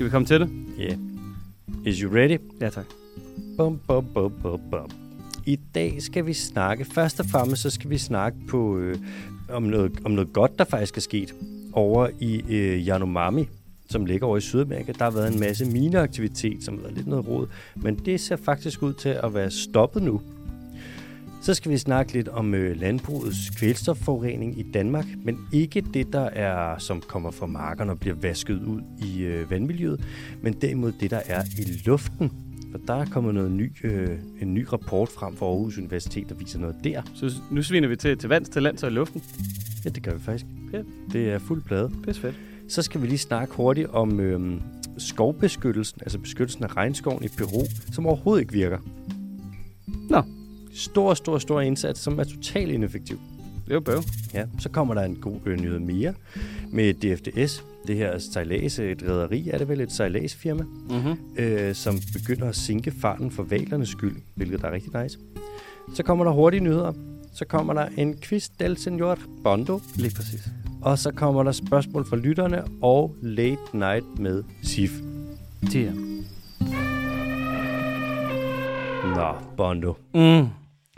Skal vi komme til det? Yeah. Is you ready? Ja, tak. Bum, bum, bum, bum, bum. I dag skal vi snakke, først og fremmest så skal vi snakke på, øh, om, noget, om noget godt, der faktisk er sket over i øh, Yanomami, som ligger over i Sydamerika. Der har været en masse mineaktivitet, som har været lidt noget rod, men det ser faktisk ud til at være stoppet nu. Så skal vi snakke lidt om øh, landbrugets kvælstofforurening i Danmark, men ikke det, der er, som kommer fra markerne og bliver vasket ud i øh, vandmiljøet, men derimod det, der er i luften. For der er kommet noget ny, øh, en ny rapport frem fra Aarhus Universitet, der viser noget der. Så nu sviner vi til, til vands, til lands og i luften. Ja, det gør vi faktisk. Ja. Det er fuld plade. Det er fedt. Så skal vi lige snakke hurtigt om øh, skovbeskyttelsen, altså beskyttelsen af regnskoven i Peru, som overhovedet ikke virker. Nå. Stor, stor, stor indsats, som er totalt ineffektiv. Det er jo bøv. Ja, så kommer der en god øh, nyhed mere med DFDS. Det her sejlads, et rederi, er det vel et sejladsfirma, Mm-hmm. øh, som begynder at sænke farten for valernes skyld, hvilket er rigtig nice. Så kommer der hurtige nyheder. Så kommer der en quiz del Senor Bondo. Lige præcis. Og så kommer der spørgsmål fra lytterne og Late Night med Sif. Tia. Nå, Bondo. Mm.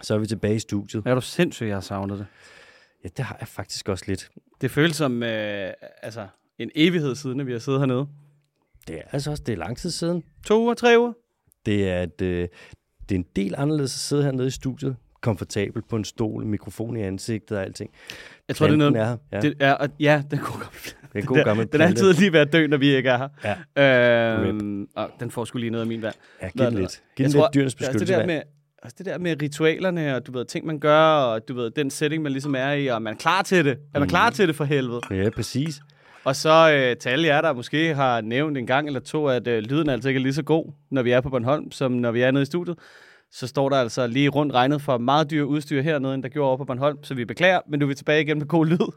Så er vi tilbage i studiet. Er du sindssyg, jeg har savnet det? Ja, det har jeg faktisk også lidt. Det føles som øh, altså, en evighed siden, at vi har siddet hernede. Det er altså også, det er lang tid siden. To uger, tre uger? Det er, et, øh, det er en del anderledes at sidde hernede i studiet. Komfortabel på en stol, mikrofon i ansigtet og alting. Jeg tror, det er noget... Er her. Ja, Det er, at- ja, den kunne godt det er en god gammel Den er altid lige ved at dø, når vi ikke er her. Ja. Øhm, og den får sgu lige noget af min vand. Ja, giv den er lidt. Giv den lidt dyrenes er også det beskyttelse. der med, også det der med ritualerne, og du ved, ting man gør, og du ved, den setting, man ligesom er i, og man er klar til det. Er man klar til det for helvede? Ja, præcis. Og så øh, til alle jer, der måske har nævnt en gang eller to, at øh, lyden altså ikke er lige så god, når vi er på Bornholm, som når vi er nede i studiet. Så står der altså lige rundt regnet for meget dyre udstyr hernede, end der gjorde over på Bornholm. Så vi beklager, men nu er vi tilbage igen med god lyd.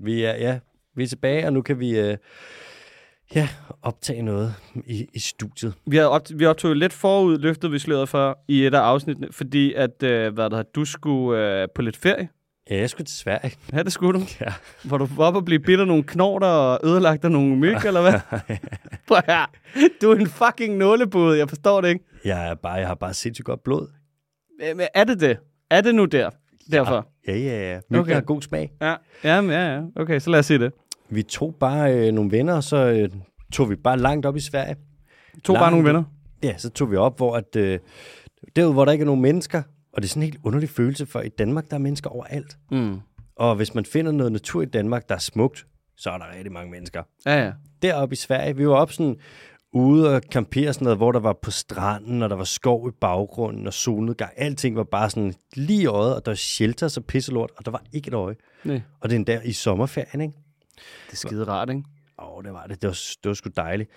Vi er, ja, vi er tilbage, og nu kan vi øh, ja, optage noget i, i studiet. Vi, har op, vi optog lidt forud, løftet vi sløret for i et af afsnittene, fordi at, øh, hvad der, du skulle øh, på lidt ferie. Ja, jeg skulle til Sverige. Ja, det skulle du. Ja. Hvor du var oppe og blive bidt af nogle knorter og ødelagt af nogle myg, eller hvad? Prøv her. Du er en fucking nålebud, jeg forstår det ikke. Jeg, er bare, jeg har bare sindssygt godt blod. Men er det det? Er det nu der? Derfor? Ja, ja, ja. Myggen Okay. har god smag. Ja. Ja, ja, ja. Okay, så lad os se det. Vi tog bare øh, nogle venner, og så øh, tog vi bare langt op i Sverige. To bare Langt nogle venner. Ja, så tog vi op, hvor at, øh, derude, hvor der ikke er nogen mennesker, og det er sådan en helt underlig følelse, for i Danmark, der er mennesker overalt. Mm. Og hvis man finder noget natur i Danmark, der er smukt, så er der rigtig mange mennesker. Ja, ja. Deroppe i Sverige, vi var op sådan ude og campere sådan noget, hvor der var på stranden, og der var skov i baggrunden, og solnedgang. Alting var bare sådan lige øjet, og der var shelters og pisselort, og der var ikke et øje. Nej. Og det er endda i sommerferien, ikke? Det er skide rart, ikke? Åh, det var det. Det var, det var sgu dejligt.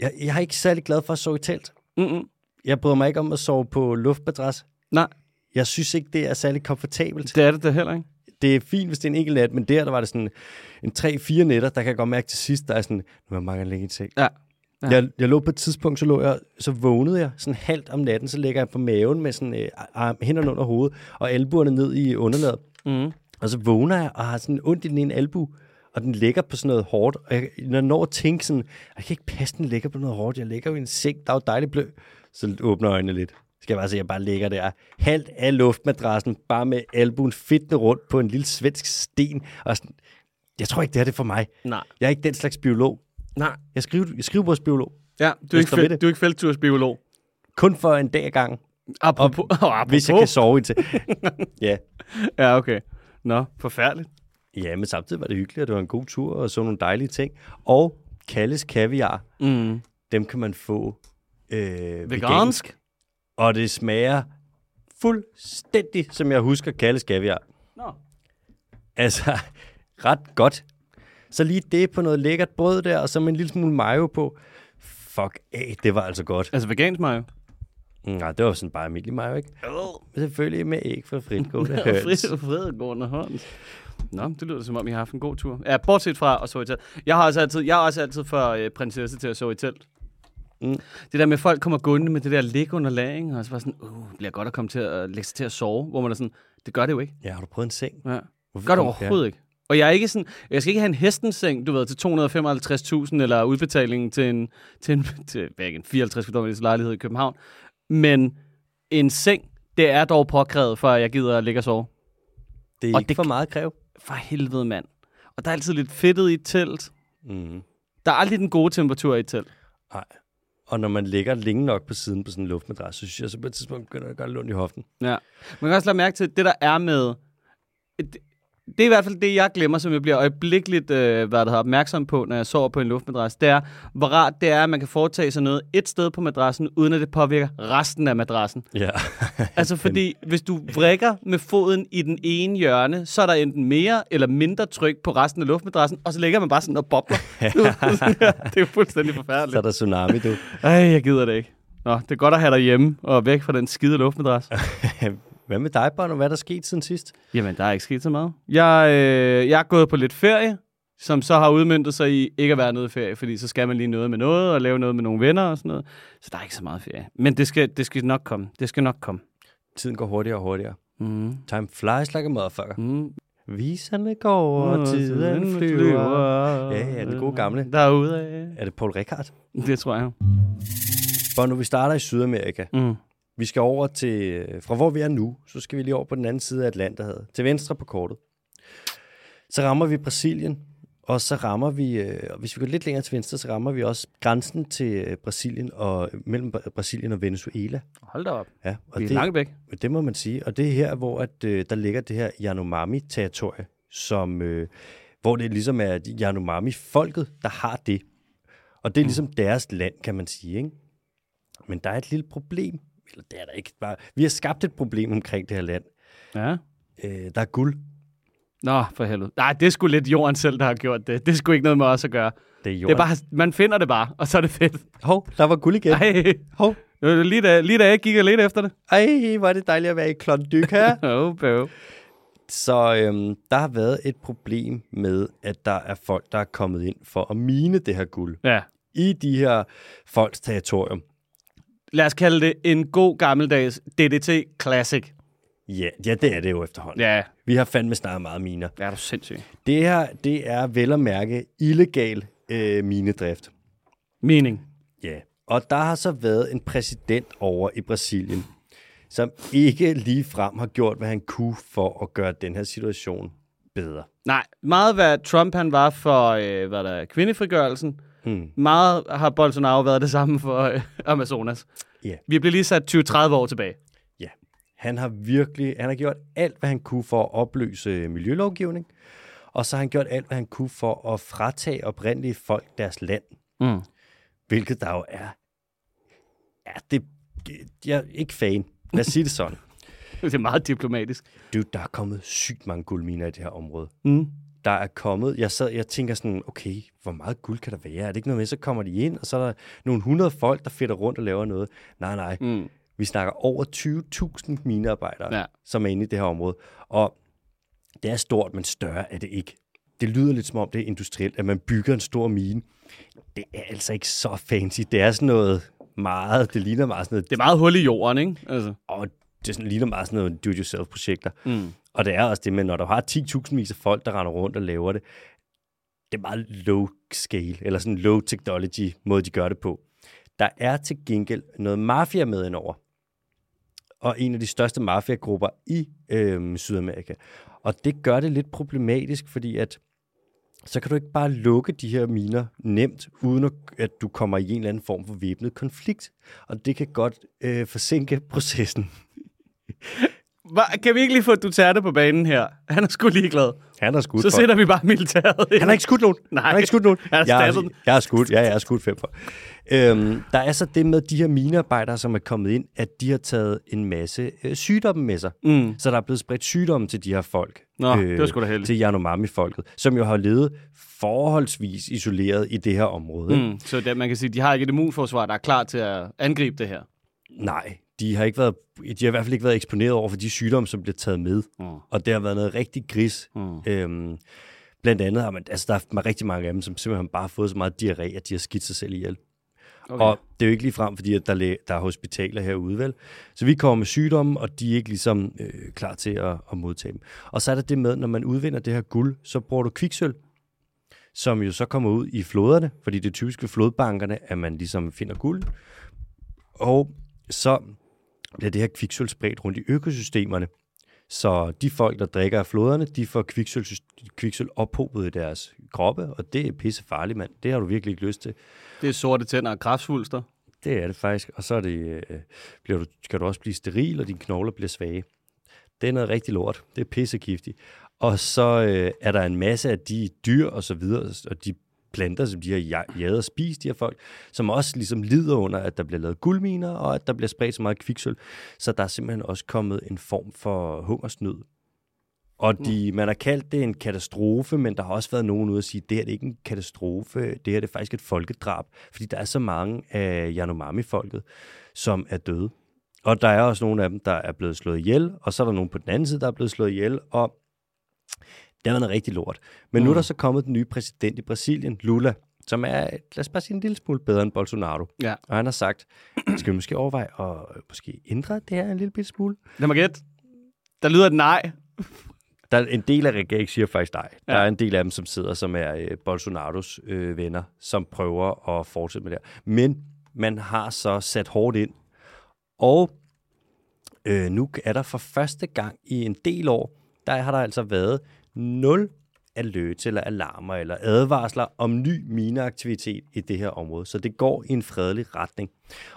Jeg, jeg er ikke særlig glad for at sove i telt. Mm-mm. Jeg bryder mig ikke om at sove på luftmadras. Nej, Jeg synes ikke, det er særlig komfortabelt. det er det da heller ikke. Det er fint, hvis det er en enkelt nat, men der, der var det sådan en 3-4 nætter, der kan jeg godt mærke til sidst, der er sådan, nu er mange ligge i seng. Ja. Ja. Ja. Jeg, jeg lå på et tidspunkt, så lå jeg, så vågnede jeg sådan halvt om natten, så ligger jeg på maven med sådan øh, arm, hænderne under hovedet, og albuerne ned i underlaget. Mm. Og så vågner jeg og har sådan ondt i den ene albu, og den ligger på sådan noget hårdt. Og jeg, når jeg når at tænke sådan, jeg kan ikke passe, den ligger på noget hårdt. Jeg ligger jo i en seng, der er jo dejligt blød. Så åbner øjnene lidt. Skal jeg bare se, at jeg bare ligger der. Halvt af luftmadrassen, bare med albuen fedtende rundt på en lille svensk sten. Og sådan, jeg tror ikke, det er det for mig. Nej. Jeg er ikke den slags biolog. Nej. Jeg skriver, jeg skriver biolog. Ja, du er, ikke det. du er ikke felttursbiolog. Kun for en dag ad gang, Apropos, og, apropos. hvis jeg kan sove i til. ja. Ja, okay. Nå, forfærdeligt. Ja, men samtidig var det hyggeligt, og det var en god tur, og så nogle dejlige ting. Og Kalles Kaviar, Mm. dem kan man få øh, vegansk. Vegansk? Og det smager fuldstændig, som jeg husker Kalles Kaviar. Nå. Altså, ret godt. Så lige det på noget lækkert brød der, og så med en lille smule mayo på. Fuck af, det var altså godt. Altså vegansk mayo? Nej, det var sådan bare almindelig mayo, ikke? Øh. Selvfølgelig med æg fra fritgående høns. fredgående hånd. Nå, det lyder som om, I har haft en god tur. Ja, bortset fra at sove i telt. Jeg har også altid, jeg har også altid for øh, prinsesse til at sove i telt. Mm. Det der med, at folk kommer gående med det der ligge under lagring, og så var sådan, uh, det bliver godt at komme til at lægge sig til at sove, hvor man er sådan, det gør det jo ikke. Ja, har du prøvet en seng? Ja. Hvorfor Gør det overhovedet ikke. Og jeg er ikke sådan, jeg skal ikke have en hestenseng, du ved, til 255.000 eller udbetaling til en, til en, til, hvad, en 54 kvadratmeters lejlighed i København. Men en seng, det er dog påkrævet, for at jeg gider at ligge og sove. Det er Og ikke det for meget kræv. For helvede, mand. Og der er altid lidt fedtet i et telt. Mm. Der er aldrig den gode temperatur i et telt. Nej. Og når man ligger længe nok på siden på sådan en luftmadras, så synes jeg, så på et tidspunkt begynder det at gøre lidt ondt i hoften. Ja. Man kan også lade mærke til, at det der er med... Det, det er i hvert fald det, jeg glemmer, som jeg bliver øjeblikkeligt øh, hvad der hedder, opmærksom på, når jeg sover på en luftmadras. Det er, hvor rart det er, at man kan foretage sig noget et sted på madrassen, uden at det påvirker resten af madrassen. Ja. Altså fordi, hvis du vrikker med foden i den ene hjørne, så er der enten mere eller mindre tryk på resten af luftmadrassen, og så ligger man bare sådan og bobler. Det er jo fuldstændig så er forfærdeligt. der tsunami, du. Ej, jeg gider det ikke. Nå, det er godt at have dig hjemme og væk fra den skide luftmadras. Hvad med dig, Bono? Hvad er der sket siden sidst? Jamen, der er ikke sket så meget. Jeg, øh, jeg er gået på lidt ferie, som så har udmyndtet sig i ikke at være noget ferie, fordi så skal man lige noget med noget, og lave noget med nogle venner og sådan noget. Så der er ikke så meget ferie. Men det skal, det skal nok komme. Det skal nok komme. Tiden går hurtigere og hurtigere. Mm. Time flies like a motherfucker. Mm. Viserne går, og tiden flyver. Ja, ja, den gode gamle. Derude af. Er det Paul Rickard? Det tror jeg. Bono, vi starter i Sydamerika. Mm. Vi skal over til, fra hvor vi er nu, så skal vi lige over på den anden side af Atlanterhavet. Til venstre på kortet. Så rammer vi Brasilien, og så rammer vi, øh, og hvis vi går lidt længere til venstre, så rammer vi også grænsen til øh, Brasilien og mellem Bra- Brasilien og Venezuela. Hold da op. Ja, og Vi er det, langt væk. det må man sige. Og det er her, hvor at, øh, der ligger det her Yanomami-territorie, som, øh, hvor det ligesom er Yanomami-folket, der har det. Og det er ligesom deres land, kan man sige. Ikke? Men der er et lille problem. Eller det er der ikke. Bare, vi har skabt et problem omkring det her land. Ja. Øh, der er guld. Nå, for helvede. Nej, det er sgu lidt jorden selv, der har gjort det. Det er sgu ikke noget med os at gøre. Det er Det jorden. er bare, man finder det bare, og så er det fedt. Hov, der var guld igen. Ej, Hov. det lige da, lige da jeg gik og ledte efter det. Ej, hvor er det dejligt at være i Klonddyk her. Oh, bøv. Så øhm, der har været et problem med, at der er folk, der er kommet ind for at mine det her guld. Ja. i de her folks territorium. Lad os kalde det en god gammeldags DDT Classic. Ja, ja, det er det jo efterhånden. Ja, Vi har fandme snakket meget miner. ja, er du sindssyg. Det her, det er vel at mærke illegal øh, minedrift. Mening. Ja. Og der har så været en præsident over i Brasilien, som ikke lige frem har gjort, hvad han kunne for at gøre den her situation bedre. Nej, meget hvad Trump han var for øh, hvad der, er, kvindefrigørelsen. Hmm. Meget har Bolsonaro været det samme for øh, Amazonas. Ja. Vi bliver lige sat 20-30 år tilbage. Ja. Han har virkelig, han har gjort alt, hvad han kunne for at opløse miljølovgivning, og så har han gjort alt, hvad han kunne for at fratage oprindelige folk deres land. Mm. Hvilket der jo er... Ja, det... Jeg er ikke fan. Lad os sige det sådan. Det er meget diplomatisk. Dude, der er kommet sygt mange guldminer i det her område. Mm. Der er kommet... Jeg, sad, jeg tænker sådan, okay, hvor meget guld kan der være? Er det ikke noget med, så kommer de ind, og så er der nogle hundrede folk, der fedter rundt og laver noget. Nej, nej. Mm. Vi snakker over 20.000 minearbejdere, Ja. som er inde i det her område. Og det er stort, men større er det ikke. Det lyder lidt som om, det er industrielt, at man bygger en stor mine. Det er altså ikke så fancy. Det er sådan noget meget, det ligner meget sådan noget, Det er meget hul i jorden, ikke? Altså. og det sådan, ligner meget sådan noget do-it-yourself-projekter. Mm. Og det er også det med, når du har 10.000 vis af folk, der render rundt og laver det, det er meget low scale, eller sådan low technology måde, de gør det på. Der er til gengæld noget mafia med indover. Og en af de største mafiagrupper i øh, Sydamerika. Og det gør det lidt problematisk, fordi at så kan du ikke bare lukke de her miner nemt, uden at, at du kommer i en eller anden form for væbnet konflikt. Og det kan godt øh, forsinke processen. Kan vi ikke lige få Duterte på banen her? Han er sgu ligeglad. Han har skudt Så for. sætter vi bare militæret ind. Han har ikke skudt nogen. Nej. Han har ikke skudt nogen. Han har jeg, har, jeg har skudt. Ja, jeg har skudt fem for. Øhm, der er så det med de her minearbejdere, som er kommet ind, at de har taget en masse øh, sygdomme med sig. Mm. Så der er blevet spredt sygdomme til de her folk. Nå, det var sgu da heldigt. Til Yanomami-folket, som jo har levet forholdsvis isoleret i det her område. Mm. Så det, man kan sige, de har ikke et immunforsvar, der er klar til at angribe det her. Nej, de har, ikke været, de har i hvert fald ikke været eksponeret over for de sygdomme, som bliver taget med. Mm. Og det har været noget rigtig gris. Mm. Øhm, blandt andet har man, altså der er rigtig mange af dem, som simpelthen bare har fået så meget diarré, at de har skidt sig selv ihjel. Okay. Og det er jo ikke lige frem, fordi at der, der er hospitaler herude, vel? Så vi kommer med sygdomme, og de er ikke ligesom øh, klar til at, at modtage dem. Og så er der det med, når man udvinder det her guld, så bruger du kviksøl, som jo så kommer ud i floderne, fordi det er typisk ved flodbankerne, at man ligesom finder guld. Og så bliver det her kviksøl spredt rundt i økosystemerne. Så de folk, der drikker af floderne, de får kviksøl, kviksøl ophobet i deres kroppe, og det er pisse farligt, mand. Det har du virkelig ikke lyst til. Det er sorte tænder og kraftsvulster. Det er det faktisk. Og så er det, øh, bliver du, kan du også blive steril, og dine knogler bliver svage. Det er noget rigtig lort. Det er pissegiftigt. Og så øh, er der en masse af de dyr og så videre, og de planter, som de har jaget og spist, de her folk, som også ligesom lider under, at der bliver lavet guldminer, og at der bliver spredt så meget kviksøl. Så der er simpelthen også kommet en form for hungersnød. Og de, mm. man har kaldt det en katastrofe, men der har også været nogen ude at sige, at det her det er ikke en katastrofe, det her det er faktisk et folkedrab, fordi der er så mange af Yanomami-folket, som er døde. Og der er også nogle af dem, der er blevet slået ihjel, og så er der nogen på den anden side, der er blevet slået ihjel, og det har været rigtig lort. Men mm. nu er der mm. så kommet den nye præsident i Brasilien, Lula, som er, lad os bare sige, en lille smule bedre end Bolsonaro. Ja. Og han har sagt, skal vi måske overveje at måske ændre det her en lille bitte smule? Lad mig gætte. Der lyder et nej. Der er en del af regeringen siger faktisk nej. Ja. Der er en del af dem, som sidder, som er øh, Bolsonaros øh, venner, som prøver at fortsætte med det her. Men man har så sat hårdt ind. Og øh, nu er der for første gang i en del år, der har der altså været nul alerts eller alarmer eller advarsler om ny mineaktivitet i det her område. Så det går i en fredelig retning.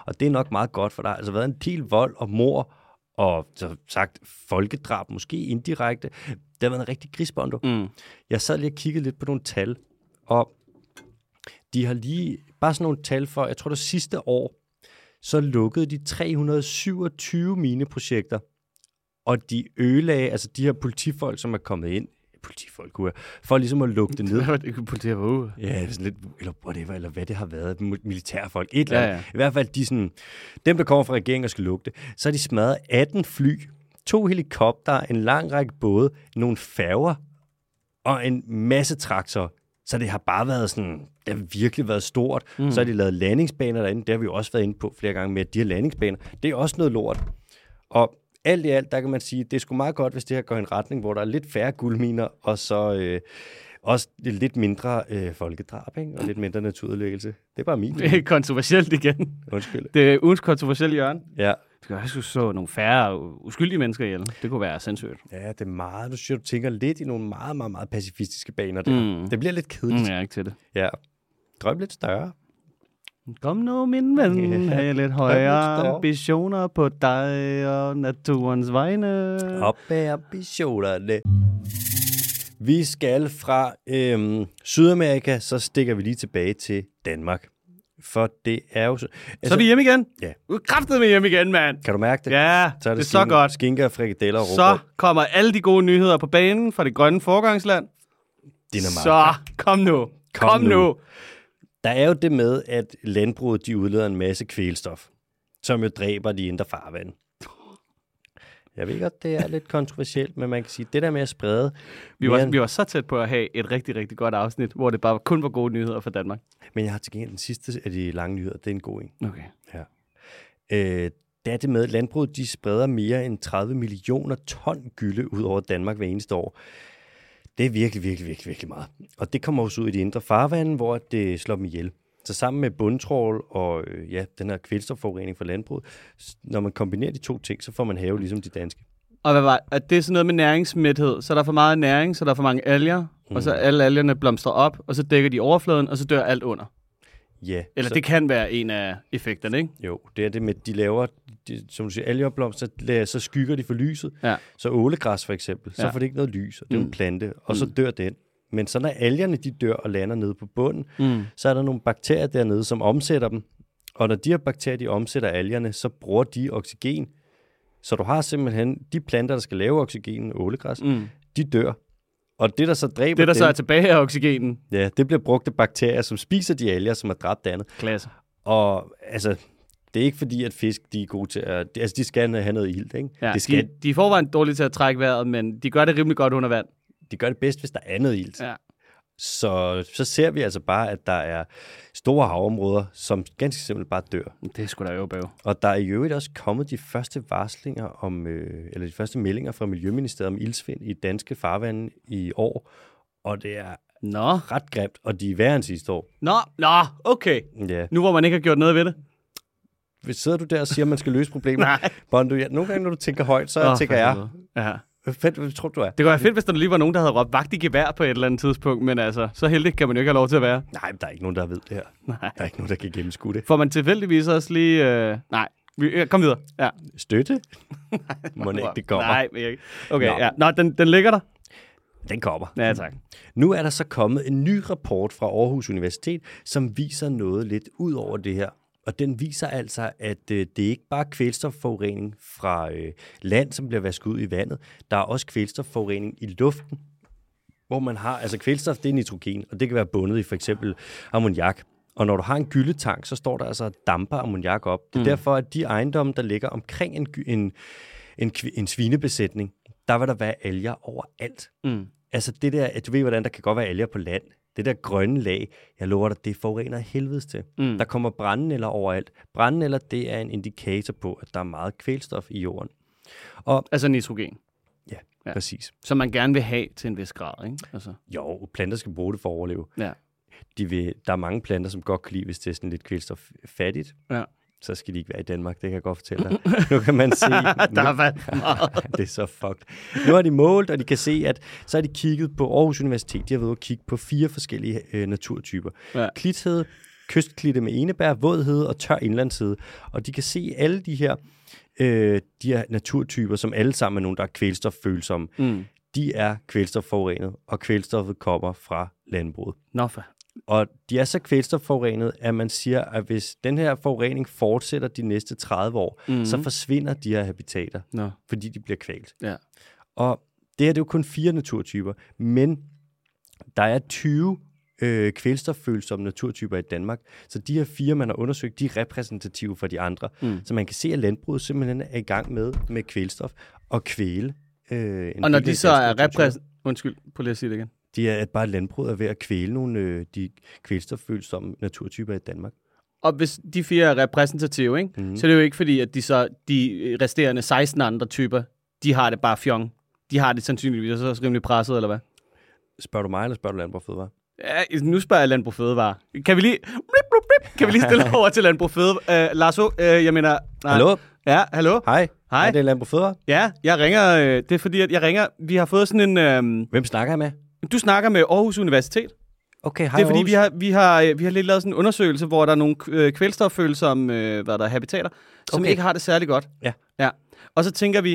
Og det er nok meget godt, for der har altså været en del vold og mor og så sagt folkedrab, måske indirekte. Det har været en rigtig grisbondo. Mm. Jeg sad lige og kiggede lidt på nogle tal, og de har lige, bare sådan nogle tal for, jeg tror det sidste år, så lukkede de 327 mineprojekter, og de ødelagde, altså de her politifolk, som er kommet ind, politifolk, kunne for ligesom at lukke det ned. det kunne politifolk. Ja, sådan lidt, eller whatever, eller hvad det har været, militærfolk, et eller andet. Ja, ja. I hvert fald, de sådan, dem, der kommer fra regeringen og skal lukke det, så har de smadret 18 fly, to helikopter, en lang række både, nogle færger og en masse traktorer. Så det har bare været sådan, det har virkelig været stort. Mm. Så har de lavet landingsbaner derinde, det har vi jo også været inde på flere gange med, at de her landingsbaner, det er også noget lort. Og alt i alt, der kan man sige, det er sgu meget godt, hvis det her går i en retning, hvor der er lidt færre guldminer, og så øh, også lidt mindre øh, folkedrab, ikke? og lidt mindre naturudlæggelse. Det er bare min. Det er kontroversielt igen. Undskyld. Det er ugens kontroversielle hjørne. Ja. Du skal også så nogle færre uskyldige mennesker ihjel. Det kunne være sindssygt. Ja, det er meget. Du synes, du tænker lidt i nogle meget, meget, meget pacifistiske baner der. Mm. Det bliver lidt kedeligt. Mm, jeg er ikke til det. Ja. Drøm lidt større. Kom nu, min ven, yeah. have lidt højere ambitioner på dig og naturens vegne. Op med ambitionerne. Vi skal fra øhm, Sydamerika, så stikker vi lige tilbage til Danmark. For det er jo... Så, altså, så er vi hjemme igen? Ja. Du er kraftet med hjemme igen, mand. Kan du mærke det? Ja, så er det, det er så godt. Skinker, frikadeller og Så kommer alle de gode nyheder på banen fra det grønne forgangsland. Dinamarca. Så kom nu. Kom, kom nu. nu. Der er jo det med, at landbruget de udleder en masse kvælstof, som jo dræber de indre farvand. Jeg ved godt, det er lidt kontroversielt, men man kan sige, det der med at sprede... Vi var, end... vi var så tæt på at have et rigtig, rigtig godt afsnit, hvor det bare kun var gode nyheder for Danmark. Men jeg har til gengæld den sidste af de lange nyheder, det er en god en. Okay. Ja. Øh, det er det med, at landbruget de spreder mere end 30 millioner ton gylde ud over Danmark hver eneste år. Det er virkelig, virkelig, virkelig, virkelig meget. Og det kommer også ud i de indre farvande, hvor det slår dem ihjel. Så sammen med bundtrål og øh, ja, den her kvælstofforurening fra landbruget, når man kombinerer de to ting, så får man have ligesom de danske. Og hvad var at det er sådan noget med næringsmæthed, så der er for meget næring, så der er for mange alger, mm. og så mhm. alle algerne blomstrer op, og så dækker de overfladen, og så dør alt under. Ja. Eller så, det kan være en af effekterne, ikke? Jo, det er det med, de laver, de, som du siger, algeopblomster, så, så skygger de for lyset. Ja. Så ålegræs for eksempel, så ja. får det ikke noget lys, og det er mm. en plante, og mm. så dør den. Men så når algerne de dør og lander nede på bunden, mm. så er der nogle bakterier dernede, som omsætter dem. Og når de her bakterier de omsætter algerne, så bruger de oxygen. Så du har simpelthen de planter, der skal lave oxygen, ålegræs, mm. de dør. Og det, der så dræber Det, der dem, så er tilbage af oxygenen. Ja, det bliver brugt af bakterier, som spiser de alger, som har dræbt andet. Klasse. Og altså, det er ikke fordi, at fisk de er gode til at... Altså, de skal have noget ilt, ikke? Ja, det skal, de, de er forvejen dårlige til at trække vejret, men de gør det rimelig godt under vand. De gør det bedst, hvis der er noget ilt. Ja. Så, så ser vi altså bare, at der er store havområder, som ganske simpelt bare dør. Det er sgu da jo bøv. Og der er i øvrigt også kommet de første varslinger om, øh, eller de første meldinger fra Miljøministeriet om ildsvind i danske farvande i år. Og det er Nå. ret grimt, og de er værre end sidste år. Nå, nå, okay. Ja. Nu hvor man ikke har gjort noget ved det. Sidder du der og siger, at man skal løse problemer? Bondo, ja, nogle gange, når du tænker højt, så oh, tænker jeg. Ja. hvad hvad tror du, er? Det kunne være fedt, hvis der lige var nogen, der havde råbt vagt i gevær på et eller andet tidspunkt, men altså, så heldig kan man jo ikke have lov til at være. Nej, der er ikke nogen, der ved det her. Nej. Der er ikke nogen, der kan gennemskue det. Får man tilfældigvis også lige... Øh... Nej, vi, ja, kom videre. Ja. Støtte? Må ikke, det kommer. Nej, men jeg... Okay. Nå. ja. Nå, den, den ligger der. Den kommer. Ja, tak. Nu er der så kommet en ny rapport fra Aarhus Universitet, som viser noget lidt ud over det her. Og den viser altså, at øh, det er ikke bare kvælstofforurening fra øh, land, som bliver vasket ud i vandet. Der er også kvælstofforurening i luften, hvor man har, altså kvælstof, det er nitrogen, og det kan være bundet i for eksempel ammoniak. Og når du har en gyldetank, så står der altså og damper ammoniak op. Det er mm. derfor, at de ejendomme, der ligger omkring en, en, en, en svinebesætning, der vil der være alger overalt. Mm. Altså det der, at du ved, hvordan der kan godt være alger på land. Det der grønne lag, jeg lover dig, det forurener helvedes til. Mm. Der kommer brændenælder overalt. Brændenælder, det er en indikator på, at der er meget kvælstof i jorden. Og Altså nitrogen, ja, Ja. ja. præcis. som man gerne vil have til en vis grad, ikke? Altså, Jo, planter skal bruge det for at overleve. ja. De vil, der er mange planter, som godt kan lide, hvis det er sådan lidt kvælstoffattigt. Ja. Så skal de ikke være i Danmark, det kan jeg godt fortælle dig. Nu kan man se... Der har været meget. det er så fucked. Nu har de målt, og de kan se, at så har de kigget på Aarhus Universitet. De har været og kigge på fire forskellige øh, naturtyper. Ja. Klithed, kystklitte med enebær, vådhed og tør indlandshed. Og de kan se alle de her, øh, de her naturtyper, som alle sammen er nogle, der er kvælstoffølsomme. Mm. De er kvælstofforurenet, og kvælstoffet kommer fra landbruget. Nå, for. Og de er så kvælstofforurenet, at man siger, at hvis den her forurening fortsætter de næste 30 år, mm. så forsvinder de her habitater, Nå. fordi de bliver kvalt. Ja. Og det her det er jo kun fire naturtyper, men der er 20 øh, kvælstoffølsomme naturtyper i Danmark. Så de her fire, man har undersøgt, de er repræsentative for de andre. Mm. Så man kan se, at landbruget simpelthen er i gang med med kvælstof og kvæle. Øh, Og når de så er naturtyper. repræs... Undskyld, prøv lige at sige det igen. De er, at bare landbruget er ved at kvæle nogle øh, de kvælstoffølsomme naturtyper i Danmark. Og hvis de fire er repræsentative, ikke? Mhm. Mm. så er det jo ikke fordi, at de, så, de resterende 16 andre typer, de har det bare fjong. De har det sandsynligvis så rimelig presset, eller hvad? Spørger du mig, eller spørger du Landbrug Fødevare? Ja, nu spørger jeg Landbrug Fødevare. Kan vi lige, blip, blip, blip, kan vi lige stille over til Landbrug Fødevare? Uh, Lars, uh, jeg mener... Nej. Hallo? Ja, hallo? Hej. Hej. Er det Landbrug Fødevare? Ja, jeg ringer... Øh, det er fordi, at jeg ringer... Vi har fået sådan en... Øh, Hvem snakker jeg med? Du snakker med Aarhus Universitet. Okay, hej det er fordi, Aarhus. vi har, vi, har, øh, vi har lidt lavet sådan en undersøgelse, hvor der er nogle øh, kvælstoffølsomme øh, hvad der er, habitater, som Okay. ikke har det særlig godt. Ja. ja. Og så tænker vi,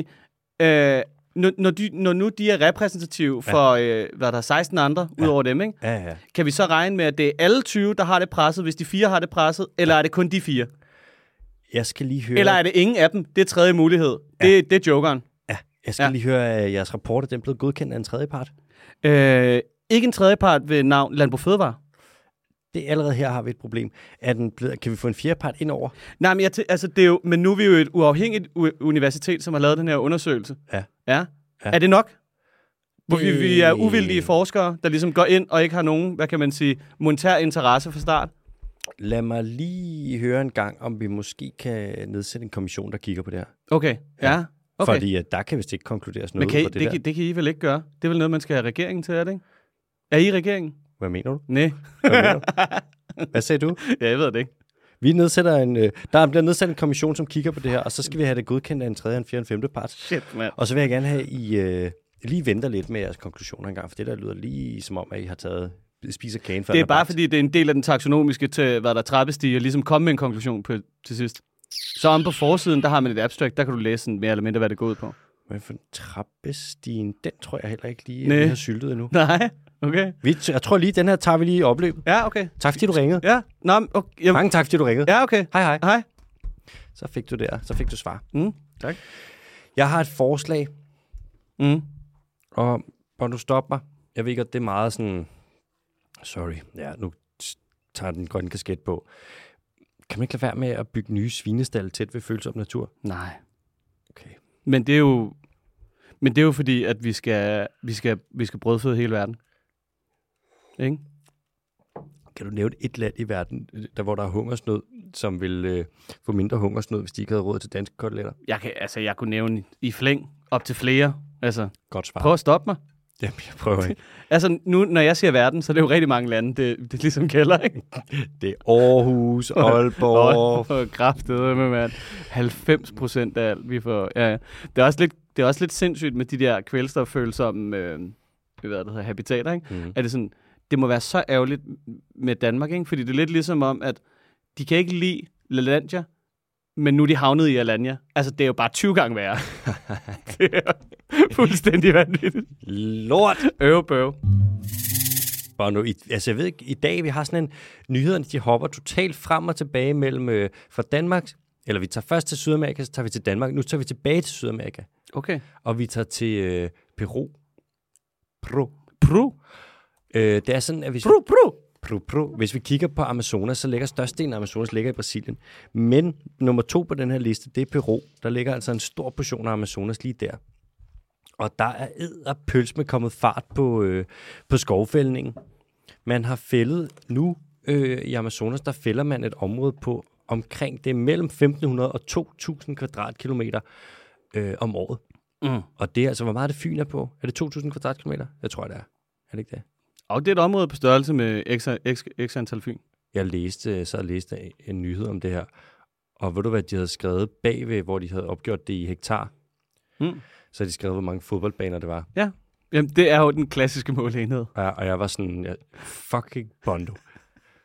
øh, når, når, de, når nu de er repræsentative for, øh, hvad der er 16 andre, ja. ud over dem, ikke? Ja, ja. kan vi så regne med, at det er alle 20, der har det presset, hvis de fire har det presset, eller er det kun de fire? Jeg skal lige høre... Eller er det ingen af dem? Det er tredje mulighed. Ja. Det, det er jokeren. Ja, jeg skal Ja. ja. lige høre, at jeres rapport er den blevet godkendt af en tredje part. Øh, ikke en tredje part ved navn Landbrug Fødevare. Det er allerede her har vi et problem. Er den blevet, kan vi få en fjerde part ind over? Nej, men, jeg tæ- altså, det er jo, men nu er vi jo et uafhængigt u- universitet, som har lavet den her undersøgelse. Ja. Ja. Ja. Er det nok? Hvor vi, vi er uvildige forskere, der ligesom går ind og ikke har nogen, hvad kan man sige, monetær interesse fra start. Lad mig lige høre en gang, om vi måske kan nedsætte en kommission, der kigger på det her. Okay, ja. Ja. Okay. Fordi at der kan vist ikke konkluderes noget men kan I, fra det, det, der. det kan I vel ikke gøre? Det er vel noget, man skal have regeringen til, er det ikke? Er I regeringen? Hvad mener du? Nej. Hvad, mener du? Hvad sagde du? ja, jeg ved det ikke. Vi nedsætter en, øh, der bliver nedsat en kommission, som kigger på det her, og så skal vi have det godkendt af en tredje, en fjerde, en femte part. Shit, mand. Og så vil jeg gerne have, at I øh, lige venter lidt med jeres konklusioner engang, for det der lyder lige som om, at I har taget spiser kagen før Det er bare bagt. fordi, det er en del af den taksonomiske til, hvad der er trappestige, og ligesom komme med en konklusion på, til sidst. Så om på forsiden, der har man et abstract, der kan du læse sådan mere eller mindre, hvad det går ud på. Men for en trappestigen, den tror jeg heller ikke lige, at vi har syltet endnu. Nej, okay. Vi, jeg tror lige, den her tager vi lige i opløbet. Ja, okay. Tak fordi du ringede. Ja, Nå, okay. Jamen, Mange tak fordi du ringede. ja, okay. Hej hej. Hej. Så fik du der, så fik du svar. Mm, tak. Jeg har et forslag, Mm. og hvor du stopper mig. Jeg ved godt, det er meget sådan... Sorry, ja, nu tager den grønne kasket på. Kan man ikke lade være med at bygge nye svinestal tæt ved følsom natur? Nej. Okay. Men det er jo, men det er jo fordi, at vi skal, vi skal, vi skal brødføde hele verden. Ikke? Kan du nævne et land i verden, der hvor der er hungersnød, som vil øh, få mindre hungersnød, hvis de ikke havde råd til danske koteletter? Jeg, kan, altså, jeg kunne nævne i flæng op til flere. Altså, Godt svar. prøv at stoppe mig. Jamen, jeg prøver ikke. Altså, nu, når jeg siger verden, så er det jo rigtig mange lande. Det, det er ligesom kælder, ikke? Det er Aarhus, Aalborg. Og kraftet med, mand. 90 procent af alt, vi får. Ja, ja. Det, er også lidt, det er også lidt sindssygt med de der kvælstoffølsomme øh, hvad det hedder, habitater, ikke? Mm. Er det sådan, det må være så ærgerligt med Danmark, ikke? Fordi det er lidt ligesom om, at de kan ikke lide LaLandia, men nu er de havnet i Alanya. Altså, det er jo bare 20 gange værre. det er fuldstændig vanvittigt. Lort! Øv, bøv. Bare nu, i, altså jeg ved ikke, i dag vi har sådan en, nyhederne de hopper totalt frem og tilbage mellem øh, fra Danmark, eller vi tager først til Sydamerika, så tager vi til Danmark, nu tager vi tilbage til Sydamerika, Okay. og vi tager til øh, Peru. Peru. Peru. Øh, det er sådan, at hvis Peru, Peru. Peru. Hvis vi kigger på Amazonas, så ligger størstedelen af Amazonas ligger i Brasilien. Men nummer to på den her liste, det er Peru. Der ligger altså en stor portion af Amazonas lige der. Og der er ed og pøls med kommet fart på, øh, på skovfældningen. Man har fældet nu øh, i Amazonas, der fælder man et område på omkring, det mellem 1500 og 2000 kvadratkilometer øh, om året. Mm. Og det er altså, hvor meget er det Fyn er på? Er det 2000 kvadratkilometer? Jeg tror, det er. Er det ikke det? Og det er et område på størrelse med x, x, x antal fyn. Jeg læste, så læste en nyhed om det her. Og ved du hvad, de havde skrevet bagved, hvor de havde opgjort det i hektar. Mm. Så de skrevet, hvor mange fodboldbaner det var. Jamen, det er jo den klassiske måleenhed. Og jeg, og jeg var sådan, ja, fucking Bondo.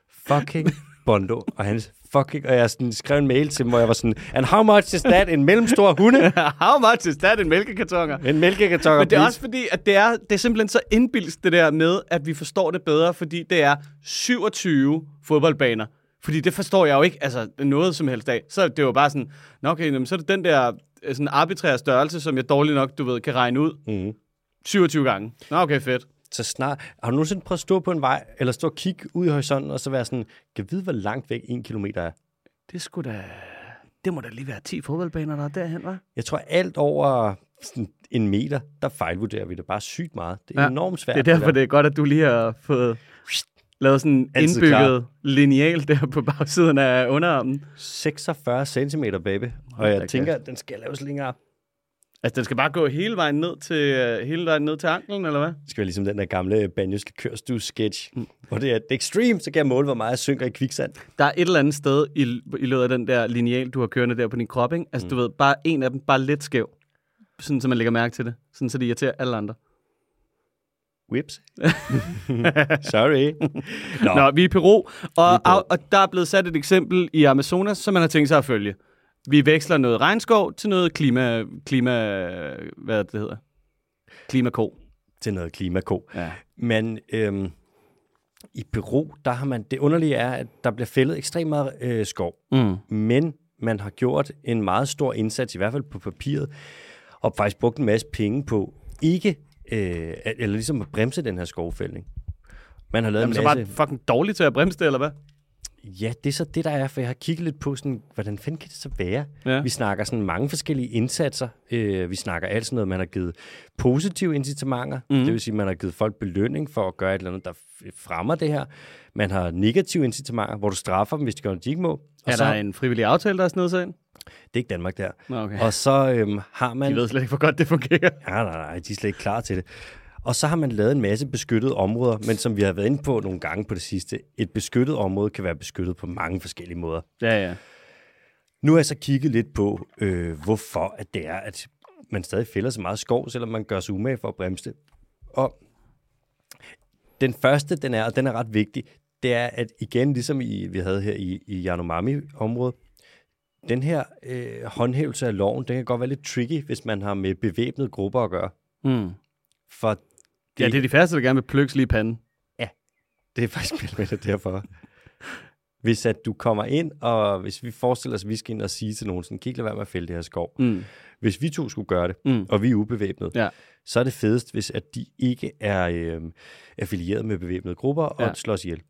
Fucking Bondo. Og han fucking, og jeg sådan skrev en mail til dem, hvor jeg var sådan, and how much is that? En mellemstor hunde? How much is that en mælkekartoner? En mælkekarton. Men det er også fordi, at det er, det er simpelthen så indbilst det der med, at vi forstår det bedre, fordi det er 27 fodboldbaner. Fordi det forstår jeg jo ikke, altså noget som helst af. Så det jo bare sådan, nå okay, jamen, så er det den der øh, sådan arbitrære størrelse, som jeg dårligt nok, du ved, kan regne ud Mm. 27 gange. Nå okay, fedt. Så snart, har du nogensinde prøvet at stå på en vej, eller stå og kigge ud i horisonten, og så være sådan, kan vide, hvor langt væk en kilometer er? Det skulle da... Det må da lige være 10 fodboldbaner, der er derhen, var. Jeg tror, alt over sådan en meter, der fejlvurderer vi det bare sygt meget. Det er Ja, enormt svært. Det er derfor, det er godt, at du lige har fået lavet sådan en indbygget lineal der på bagsiden af underarmen. 46 cm, baby. Og jeg tænker, at den skal laves længere. Altså, den skal bare gå hele vejen ned til, uh, hele vejen ned til anklen, eller hvad? Det skal være ligesom den der gamle banjoske kørstue-sketch, mm. hvor det er det er extreme, så kan jeg måle, hvor meget jeg synker i kviksand. Der er et eller andet sted i, i løbet af den der lineal, du har kørende der på din krop, ikke? Altså, mm. du ved, bare en af dem bare lidt skæv. Sådan, så man lægger mærke til det. Sådan, så det irriterer alle andre. Whips. Sorry. Nå, Nå, vi er i Peru, og, og, og der er blevet sat et eksempel i Amazonas, som man har tænkt sig at følge. Vi veksler noget regnskov til noget klima, klima hvad det hedder? Klimako. til noget klimako. Ja. Men øhm, i Peru, der har man, det underlige er, at der bliver fældet ekstremt meget øh, skov. Mm. men man har gjort en meget stor indsats, i hvert fald på papiret, og faktisk brugt en masse penge på ikke, øh, eller ligesom at bremse den her skovfældning. Man har lavet Jamen, så en masse... fucking dårligt til at bremse det, eller hvad? Ja, det er så det, der er, for jeg har kigget lidt på, sådan, hvordan fanden kan det så være? Ja. Vi snakker sådan mange forskellige indsatser. Øh, vi snakker alt sådan noget, man har givet positive incitamenter. Mm. Det vil sige, man har givet folk belønning for at gøre et eller andet, der fremmer det her. Man har negative incitamenter, hvor du straffer dem, hvis de gør noget, de ikke må. Og Er så, der en frivillig aftale, der er snedet sig ind? Det er ikke Danmark der. Okay. Og så øhm, har man... De ved slet ikke, hvor godt det fungerer. Ja, nej, nej, de er slet ikke klar til det. Og så har man lavet en masse beskyttede områder, men som vi har været inde på nogle gange på det sidste, et beskyttet område kan være beskyttet på mange forskellige måder. Ja, ja. Nu har jeg så kigget lidt på, øh, hvorfor at det er, at man stadig fælder så meget skov, selvom man gør sig umage for at bremse det. Og den første, den er, og den er ret vigtig, det er, at igen, ligesom i, vi havde her i, i Yanomami-området, den her øh, håndhævelse af loven, den kan godt være lidt tricky, hvis man har med bevæbnede grupper at gøre. Mm. For Ja, det er de færreste, der gerne vil plukke lige i panden. Det er faktisk med det derfor. Hvis at du kommer ind, og hvis vi forestiller os, at vi skal ind og sige til nogen, sådan, kan I ikke lade være med at fælde det her skov. Mm. Hvis vi to skulle gøre det, Mm. og vi er ubevæbnede, Ja. så er det fedest, hvis at de ikke er øh, affilieret med bevæbnede grupper og Ja. ja. slås ihjel.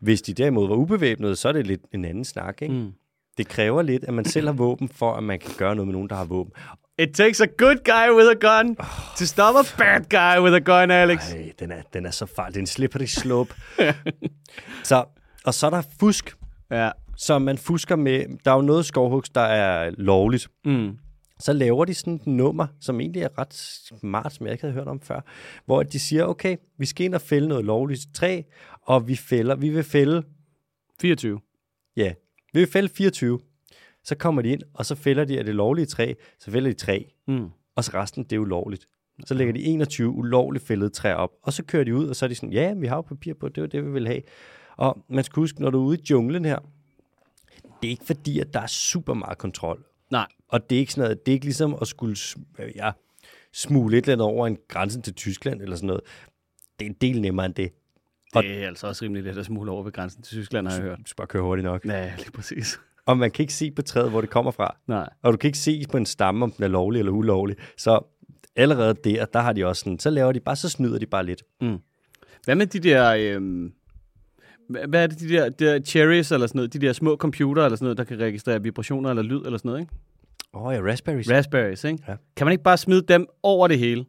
Hvis de derimod var ubevæbnede, så er det lidt en anden snak. Ikke? Mm. Det kræver lidt, at man selv har våben, for at man kan gøre noget med nogen, der har våben. It takes a good guy with a gun to stop a bad guy with a gun, Alex. Ej, den er, den er så farlig. Det er en slippery slope. så, og så er der fusk, Ja. som man fusker med. Der er jo noget skovhugs, der er lovligt. Mm. Så laver de sådan et nummer, som egentlig er ret smart, som jeg ikke havde hørt om før, hvor de siger, okay, vi skal ind og fælde noget lovligt træ, og vi fælder, vi vil fælde 24. Ja, vi vil fælde 24. Så kommer de ind, og så fælder de af det lovlige træ, så fælder de tre, Mm. og så resten, det er ulovligt. Så lægger de 21 ulovligt fældede træer op, og så kører de ud, og så er de sådan, ja, vi har jo papir på, det er det, vi vil have. Og man skal huske, når du er ude i junglen her, det er ikke fordi, at der er super meget kontrol. Nej. Og det er ikke sådan noget, det er ikke ligesom at skulle ja, smule et eller andet over en grænse til Tyskland eller sådan noget. Det er en del nemmere end det. Og- Det er altså også rimelig let at smule over ved grænsen til Tyskland, har jeg hørt. Du skal bare køre hurtigt nok. Ja, lige præcis. Og man kan ikke se på træet, hvor det kommer fra. Nej. Og du kan ikke se på en stamme, om den er lovlig eller ulovlig. Så allerede der, der har de også sådan, så laver de bare, så snyder de bare lidt. Hvad med de der... Øhm, hvad er det, de der, de der cherries eller sådan noget? De der små computer eller sådan noget, der kan registrere vibrationer eller lyd eller sådan noget, ikke? Åh oh, ja, raspberries. Raspberries, ikke? Ja. Kan man ikke bare smide dem over det hele?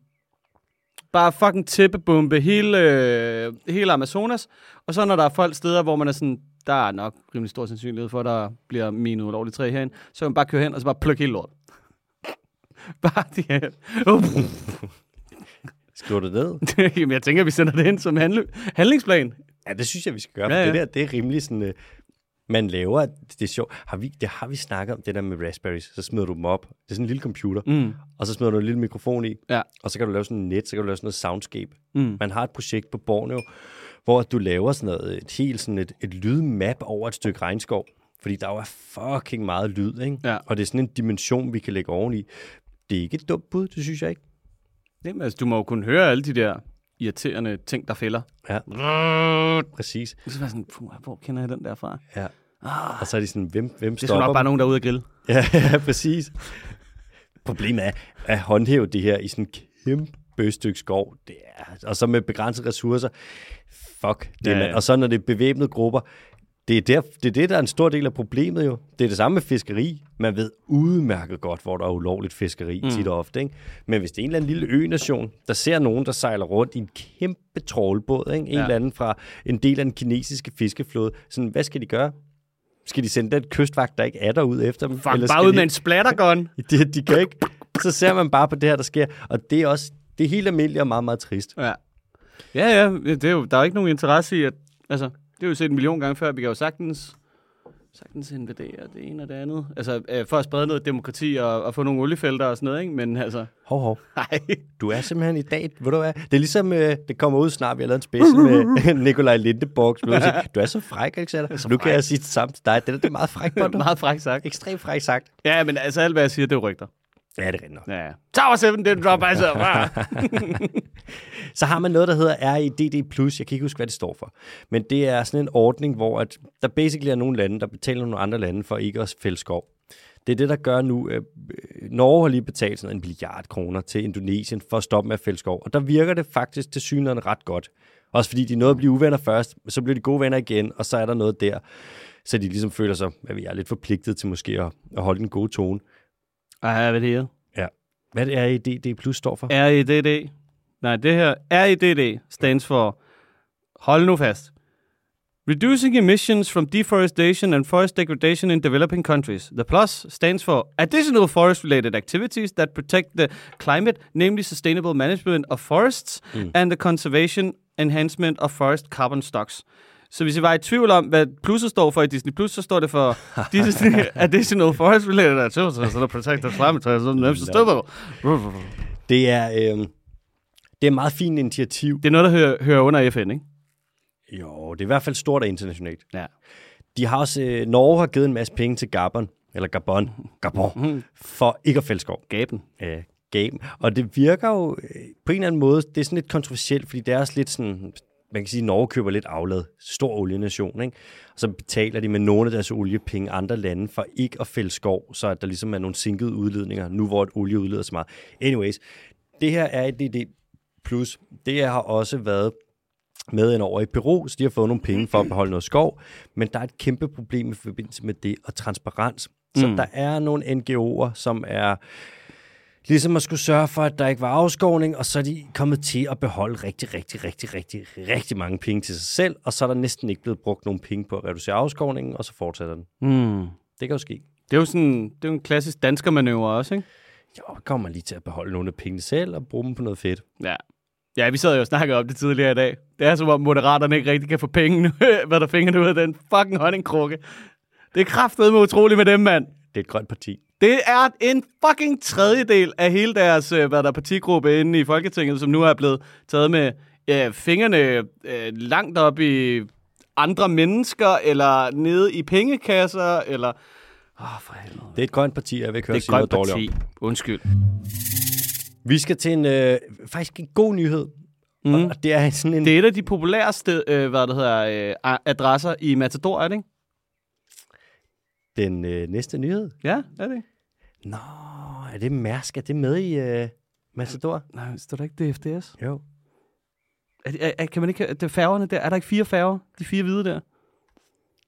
Bare fucking tippebombe hele, øh, hele Amazonas. Og så når der er folk steder, hvor man er sådan, der er nok rimelig stor sandsynlighed for, at der bliver minet ulovligt træ herinde, så kan man bare køre hen og så bare plukke hele lort. bare de her. Uh, Skriver du ned? Jamen, jeg tænker, vi sender det ind som handle, handlingsplan. Ja, det synes jeg, vi skal gøre. Ja, Ja. Det der, det er rimelig sådan, uh, man laver, det er sjovt. Har vi, det har vi snakket om, det der med raspberries. Så smider du dem op. Det er sådan en lille computer. Mm. Og så smider du en lille mikrofon i. Ja. Og så kan du lave sådan en net, så kan du lave sådan noget soundscape. Mm. Man har et projekt på Borneo, hvor du laver sådan noget, et helt sådan et, et lydmap over et stykke regnskov. Fordi der jo er fucking meget lyd, ikke? Ja. Og det er sådan en dimension, vi kan lægge oveni. Det er ikke et dumt bud, det synes jeg ikke. Jamen, altså, du må jo kunne høre alle de der irriterende ting, der fælder. Ja. Præcis. Så er sådan, hvor kender jeg den der fra? Ja. Og så er de sådan, hvem, hvem Det er sgu stopper nok bare nogen, der er ude at grille. Ja, ja, præcis. Problemet er at håndhæve det her i sådan en kæmpe stykke skov. Det er, og så med begrænsede ressourcer. Fuck det, Ja, ja. Og så når det er bevæbnede grupper. Det er, der, det er det, der er en stor del af problemet jo. Det er det samme med fiskeri. Man ved udmærket godt, hvor der er ulovligt fiskeri mm. tit og ofte. Ikke? Men hvis det er en eller anden lille ø-nation, der ser nogen, der sejler rundt i en kæmpe trålbåd, ikke? en Ja. eller anden fra en del af den kinesiske fiskeflåde, sådan, hvad skal de gøre? Skal de sende den kystvagt, der ikke er derude efter dem? Fuck, bare skal ud de- med en splattergun. de, de kan ikke. Så ser man bare på det her, der sker. Og det er også det er helt almindeligt og meget, meget trist. Ja. Ja, ja, det er jo, der er jo ikke nogen interesse i, at, altså, det vi jo set en million gange før, vi kan jo sagtens, sagtens invadere det ene og det andet. Altså, øh, for at sprede noget demokrati og, og få nogle oliefelter og sådan noget, ikke? Men altså, Hov, hov. nej. Du er simpelthen i dag, ved du hvad? Det er ligesom, øh, det kommer ud snart, vi har lavet en special med Nikolaj Lindeborg. Du er så fræk, Alexander. Så nu kan fræk. jeg sige det samme til dig. Det er, det er meget fræk dig. Meget frækt sagt. Ekstremt fræk sagt. Ja, men altså, alt hvad jeg siger, det er rygter. Ja, det er rigtigt nok. Ja. Tower 7 didn't drop, altså. Så har man noget, der hedder RIDD+. Jeg kan ikke huske, hvad det står for. Men det er sådan en ordning, hvor at der basically er nogle lande, der betaler nogle andre lande for ikke at fælde skov. Det er det, der gør nu. Øh, Norge har lige betalt sådan en milliard kroner til Indonesien for at stoppe med at fælde skov. Og der virker det faktisk til synligheden ret godt. Også fordi de nåede at blive uvenner først, så blev de gode venner igen, og så er der noget der. Så de ligesom føler sig, at vi er lidt forpligtet til måske at, at holde den gode tone. Ej, hvad er det her? Ja. Hvad det er RIDD plus står for? RIDD. Nej, det her RIDD stands for, hold nu fast, Reducing emissions from deforestation and forest degradation in developing countries. The plus stands for additional forest-related activities that protect the climate, namely sustainable management of forests mm. and the conservation enhancement of forest carbon stocks. Så hvis I var i tvivl om, hvad plusset står for i Disney+, Plus, så står det for Disney Additional Forest-Related Activities that protect the climate and sustainable. Det er, øh, det er et meget fint initiativ. Det er noget, der hører, hører under FN, ikke? Jo, det er i hvert fald stort og internationalt. Ja. De har også, øh, Norge har givet en masse penge til Gabon, eller Gabon, Gabon, for ikke at fælde skov. Gaben. Øh, game. Og det virker jo øh, på en eller anden måde, det er sådan lidt kontroversielt, fordi det er også lidt sådan, man kan sige, at Norge køber lidt aflad, stor olienation, ikke? Og så betaler de med nogle af deres oliepenge andre lande for ikke at fælde skov, så at der ligesom er nogle sinkede udledninger, nu hvor et olie udleder så meget. Anyways, det her er et DD plus. Det har også været med ind over i Peru, så de har fået nogle penge for at beholde noget skov, men der er et kæmpe problem i forbindelse med det og transparens. Så mm. der er nogle NGO'er, som er ligesom at skulle sørge for, at der ikke var afskovning, og så er de kommet til at beholde rigtig, rigtig, rigtig, rigtig, rigtig mange penge til sig selv, og så er der næsten ikke blevet brugt nogen penge på at reducere afskovningen, og så fortsætter den. Mm. Det kan jo ske. Det er jo sådan, det er jo en klassisk danskermanøvre også, ikke? Jo, kommer man lige til at beholde nogle af pengene selv og bruge dem på noget fedt. Ja. Ja, vi sad jo og snakkede om det tidligere i dag. Det er som om moderaterne ikke rigtig kan få penge nu, hvad der fingrene ud af den fucking honningkrukke. Det er kraftedeme utroligt med dem, mand. Det er et grønt parti. Det er en fucking tredjedel af hele deres øh, hvad der er, partigruppe inde i Folketinget, som nu er blevet taget med øh, fingrene øh, langt op i andre mennesker, eller nede i pengekasser, eller... Åh, oh, for helvede. Det er et grønt parti, jeg vil ikke høre Det sige noget et dårligt om. Undskyld. Vi skal til en, øh, faktisk en god nyhed. Mm. Og det er sådan en... Det er et af de populæreste øh, hvad det hedder, øh, adresser i Matador, er det ikke? Den øh, næste nyhed. Ja, er det? Nå, er det Mærsk? Er det med i øh, Matador? Nej, står der ikke DFDS? Jo. Er, er, er, kan man ikke... Det er færgerne der. Er der ikke fire færger? De fire hvide der?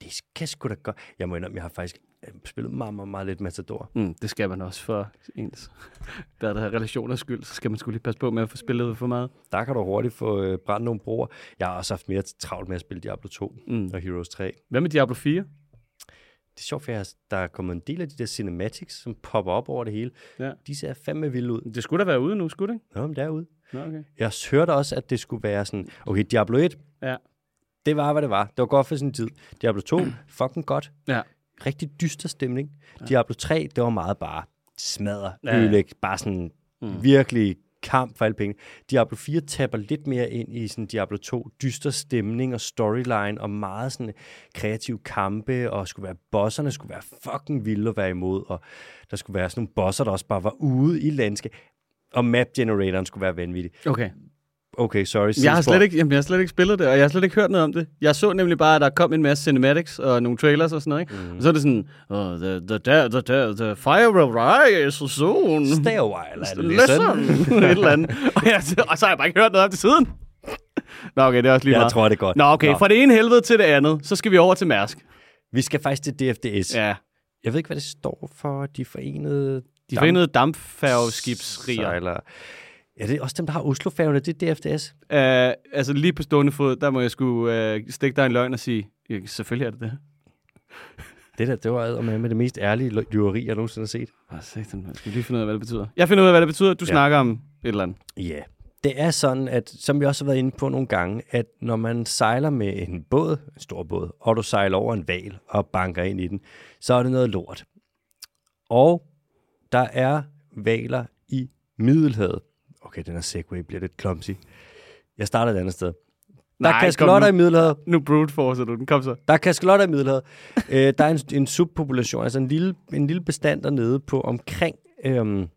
Det kan sgu da godt. Jeg må indrømme, jeg har faktisk øh, spillet meget, meget, meget lidt Matador. Mm, det skal man også for ens der er relationers skyld. Så skal man skulle lige passe på med at få spillet for meget. Der kan du hurtigt få øh, brændt nogle broer. Jeg har også haft mere travlt med at spille Diablo 2 Mm. og Heroes 3. Hvad med Diablo 4? Det er sjovt, for jeg, der er kommet en del af de der cinematics, som popper op over det hele. Ja. De ser fandme vilde ud. Det skulle da være ude nu, skulle det ikke? Nå, men derude. Nå, okay. Jeg hørte også, at det skulle være sådan, okay, Diablo 1, Ja. det var, hvad det var. Det var godt for sin tid. Diablo 2, fucking godt. Ja. Rigtig dyster stemning. Ja. Diablo 3, det var meget bare smadre, Ja, ødelæg, bare sådan mm. virkelig kamp for alle penge. Diablo 4 tapper lidt mere ind i sådan Diablo 2 dyster stemning og storyline og meget sådan kreative kampe og skulle være bosserne skulle være fucking vilde at være imod og der skulle være sådan nogle bosser, der også bare var ude i landskab og map generatoren skulle være vanvittig. Okay. Okay, sorry. Jeg har, slet ikke, jamen, jeg har slet ikke spillet det, og jeg har slet ikke hørt noget om det. Jeg så nemlig bare, at der kom en masse cinematics og nogle trailers og sådan noget, ikke? Mm. Og så er det sådan, oh, the, the, the, the, the, the fire will rise soon. Stay a while Listen. Et eller andet. Og, jeg, og så har jeg bare ikke hørt noget om det siden. Nå, okay, det er også lige Jeg meget. tror, det godt. Nå, okay, Nå. fra det ene helvede til det andet, så skal vi over til Mærsk. Vi skal faktisk til DFDS. Ja, Jeg ved ikke, hvad det står for. De forenede... de forenede dampfærgeskibsriger. Ja, det er også dem, der har Oslofærgerne. Det er DFDS. Uh, altså lige på stående fod, der må jeg skulle uh, stikke dig en løgn og sige, ja, selvfølgelig er det det. Det der, det var med, med det mest ærlige lyveri, jeg nogensinde har set. Åh, satan, man skal lige finde ud af, hvad det betyder. Jeg finder ud af, hvad det betyder. Du Ja. snakker om et eller andet. Ja. Det er sådan, at som vi også har været inde på nogle gange, at når man sejler med en båd, en stor båd, og du sejler over en val og banker ind i den, så er det noget lort. Og der er valer i Middelhavet. Okay, den her segway bliver lidt clumsy. Jeg starter et andet sted. Der er Nej, kaskelotter i Middelhavet. Nu brute forcer du den. Kom så. Der er kaskelotter i Middelhavet. øh, der er en, en subpopulation, altså en lille, en lille bestand dernede på omkring... Øhm,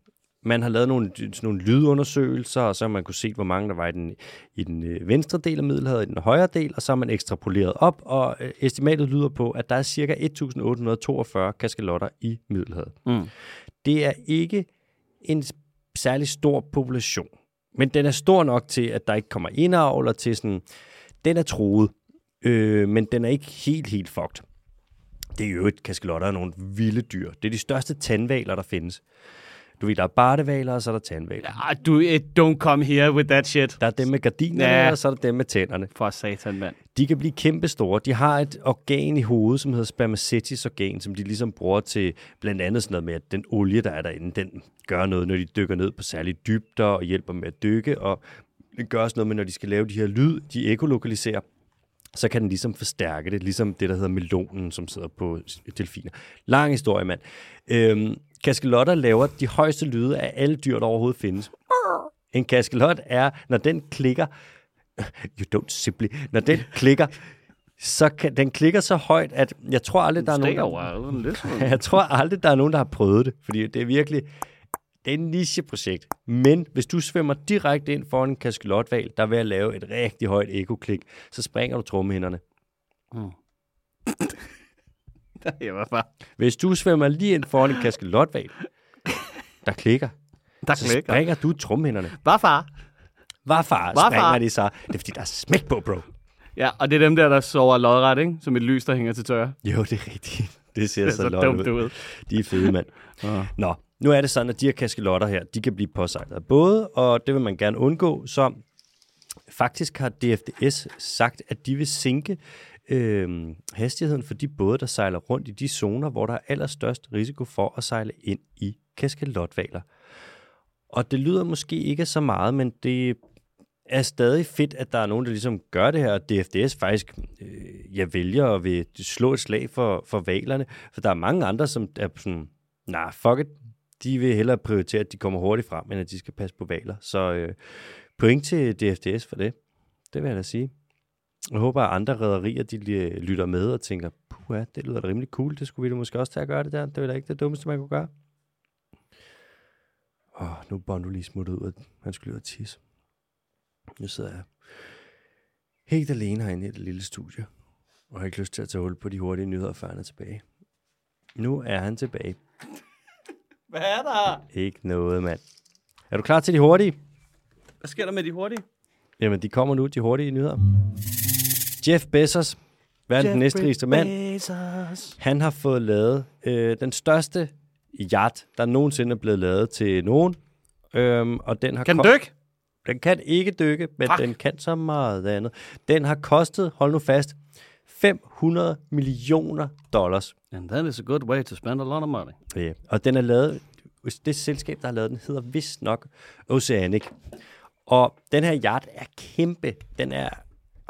man har lavet nogle, sådan nogle lydundersøgelser, og så har man kunne se, hvor mange der var i den, i den øh, venstre del af Middelhavet, i den højre del, og så har man ekstrapoleret op, og øh, estimatet lyder på, at der er ca. 1842 kaskelotter i Middelhavet. Mm. Det er ikke en særlig stor population, men den er stor nok til, at der ikke kommer indavl, og til sådan... Den er truet, øh, men den er ikke helt, helt fucked. Det er jo et kaskelotter er nogle vilde dyr. Det er de største tandvaler, der findes. Du ved, der er bartevaler, og så er der tandvaler. Ah, du, eh, don't come here with that shit. Der er dem med gardinerne, Ja. og så er der dem med tænderne. For satan, mand. De kan blive kæmpe store. De har et organ i hovedet, som hedder spermaceti organ, som de ligesom bruger til blandt andet sådan noget med, at den olie, der er derinde, den gør noget, når de dykker ned på særlige dybder og hjælper med at dykke, og det gør også noget med, når de skal lave de her lyd, de ekolokaliserer, så kan den ligesom forstærke det, ligesom det, der hedder melonen, som sidder på delfiner. Lang historie, mand. Øhm, kaskelotter laver de højeste lyde af alle dyr, der overhovedet findes. En kaskelot er, når den klikker, you don't simply, når den klikker, så kan, den klikker så højt, at jeg tror aldrig, der er nogen, der, jeg tror aldrig, der er nogen, der har prøvet det, fordi det er virkelig, det er et nicheprojekt. Men hvis du svømmer direkte ind foran en kaskelotval, der vil lave et rigtig højt ekoklik, så springer du trommehænderne. Jeg var bare... Hvis du svømmer lige ind foran en kaskelotval, der klikker, Der så klikker. springer du trommehænderne. Bare far. Hvad far, Hvad far? de så? Det er fordi, der er smæk på, bro. Ja, og det er dem der, der sover lodret, ikke? Som et lys, der hænger til tørre. Jo, det er rigtigt. Det ser Det er så, så dumt ud. ud. De er fede, mand. Ja. Nå, nu er det sådan, at de her kaskelotter her, de kan blive påsejlet af både, og det vil man gerne undgå, så faktisk har DFDS sagt, at de vil sænke øh, hastigheden for de både, der sejler rundt i de zoner, hvor der er allerstørst risiko for at sejle ind i kaskelotvaler. Og det lyder måske ikke så meget, men det er stadig fedt, at der er nogen, der ligesom gør det her, og DFDS faktisk øh, jeg vælger at vil slå et slag for, for valerne, for der er mange andre, som er sådan, nej, nah, fuck it, de vil hellere prioritere, at de kommer hurtigt frem, end at de skal passe på valer. Så øh, point til DFDS for det, det vil jeg da sige. Jeg håber, at andre rædderier, de øh, lytter med og tænker, puha, det lyder da rimelig cool, det skulle vi da måske også tage at gøre det der. Det er da ikke det dummeste, man kunne gøre. Åh, oh, nu er Bondo lige smuttet ud, at han skulle ud og tisse. Nu sidder jeg helt alene herinde i det lille studie, og har ikke lyst til at tage hul på de hurtige nyheder, før han er tilbage. Nu er han tilbage. Hvad er der? Ikke noget, mand. Er du klar til de hurtige? Hvad sker der med de hurtige? Jamen, de kommer nu, de hurtige nyheder. Jeff Bezos, verdens den næstrigeste mand, Bezos. han har fået lavet øh, den største yacht, der nogensinde er blevet lavet til nogen. Øhm, og den har Kan den dykke? Den kan ikke dykke, men Fuck. den kan så meget andet. Den har kostet, hold nu fast, 500 millioner dollars. And that is a good way to spend a lot of money. Ja. Og den er lavet, det selskab, der har lavet den, hedder vist nok Oceanic. Og den her yacht er kæmpe. Den er,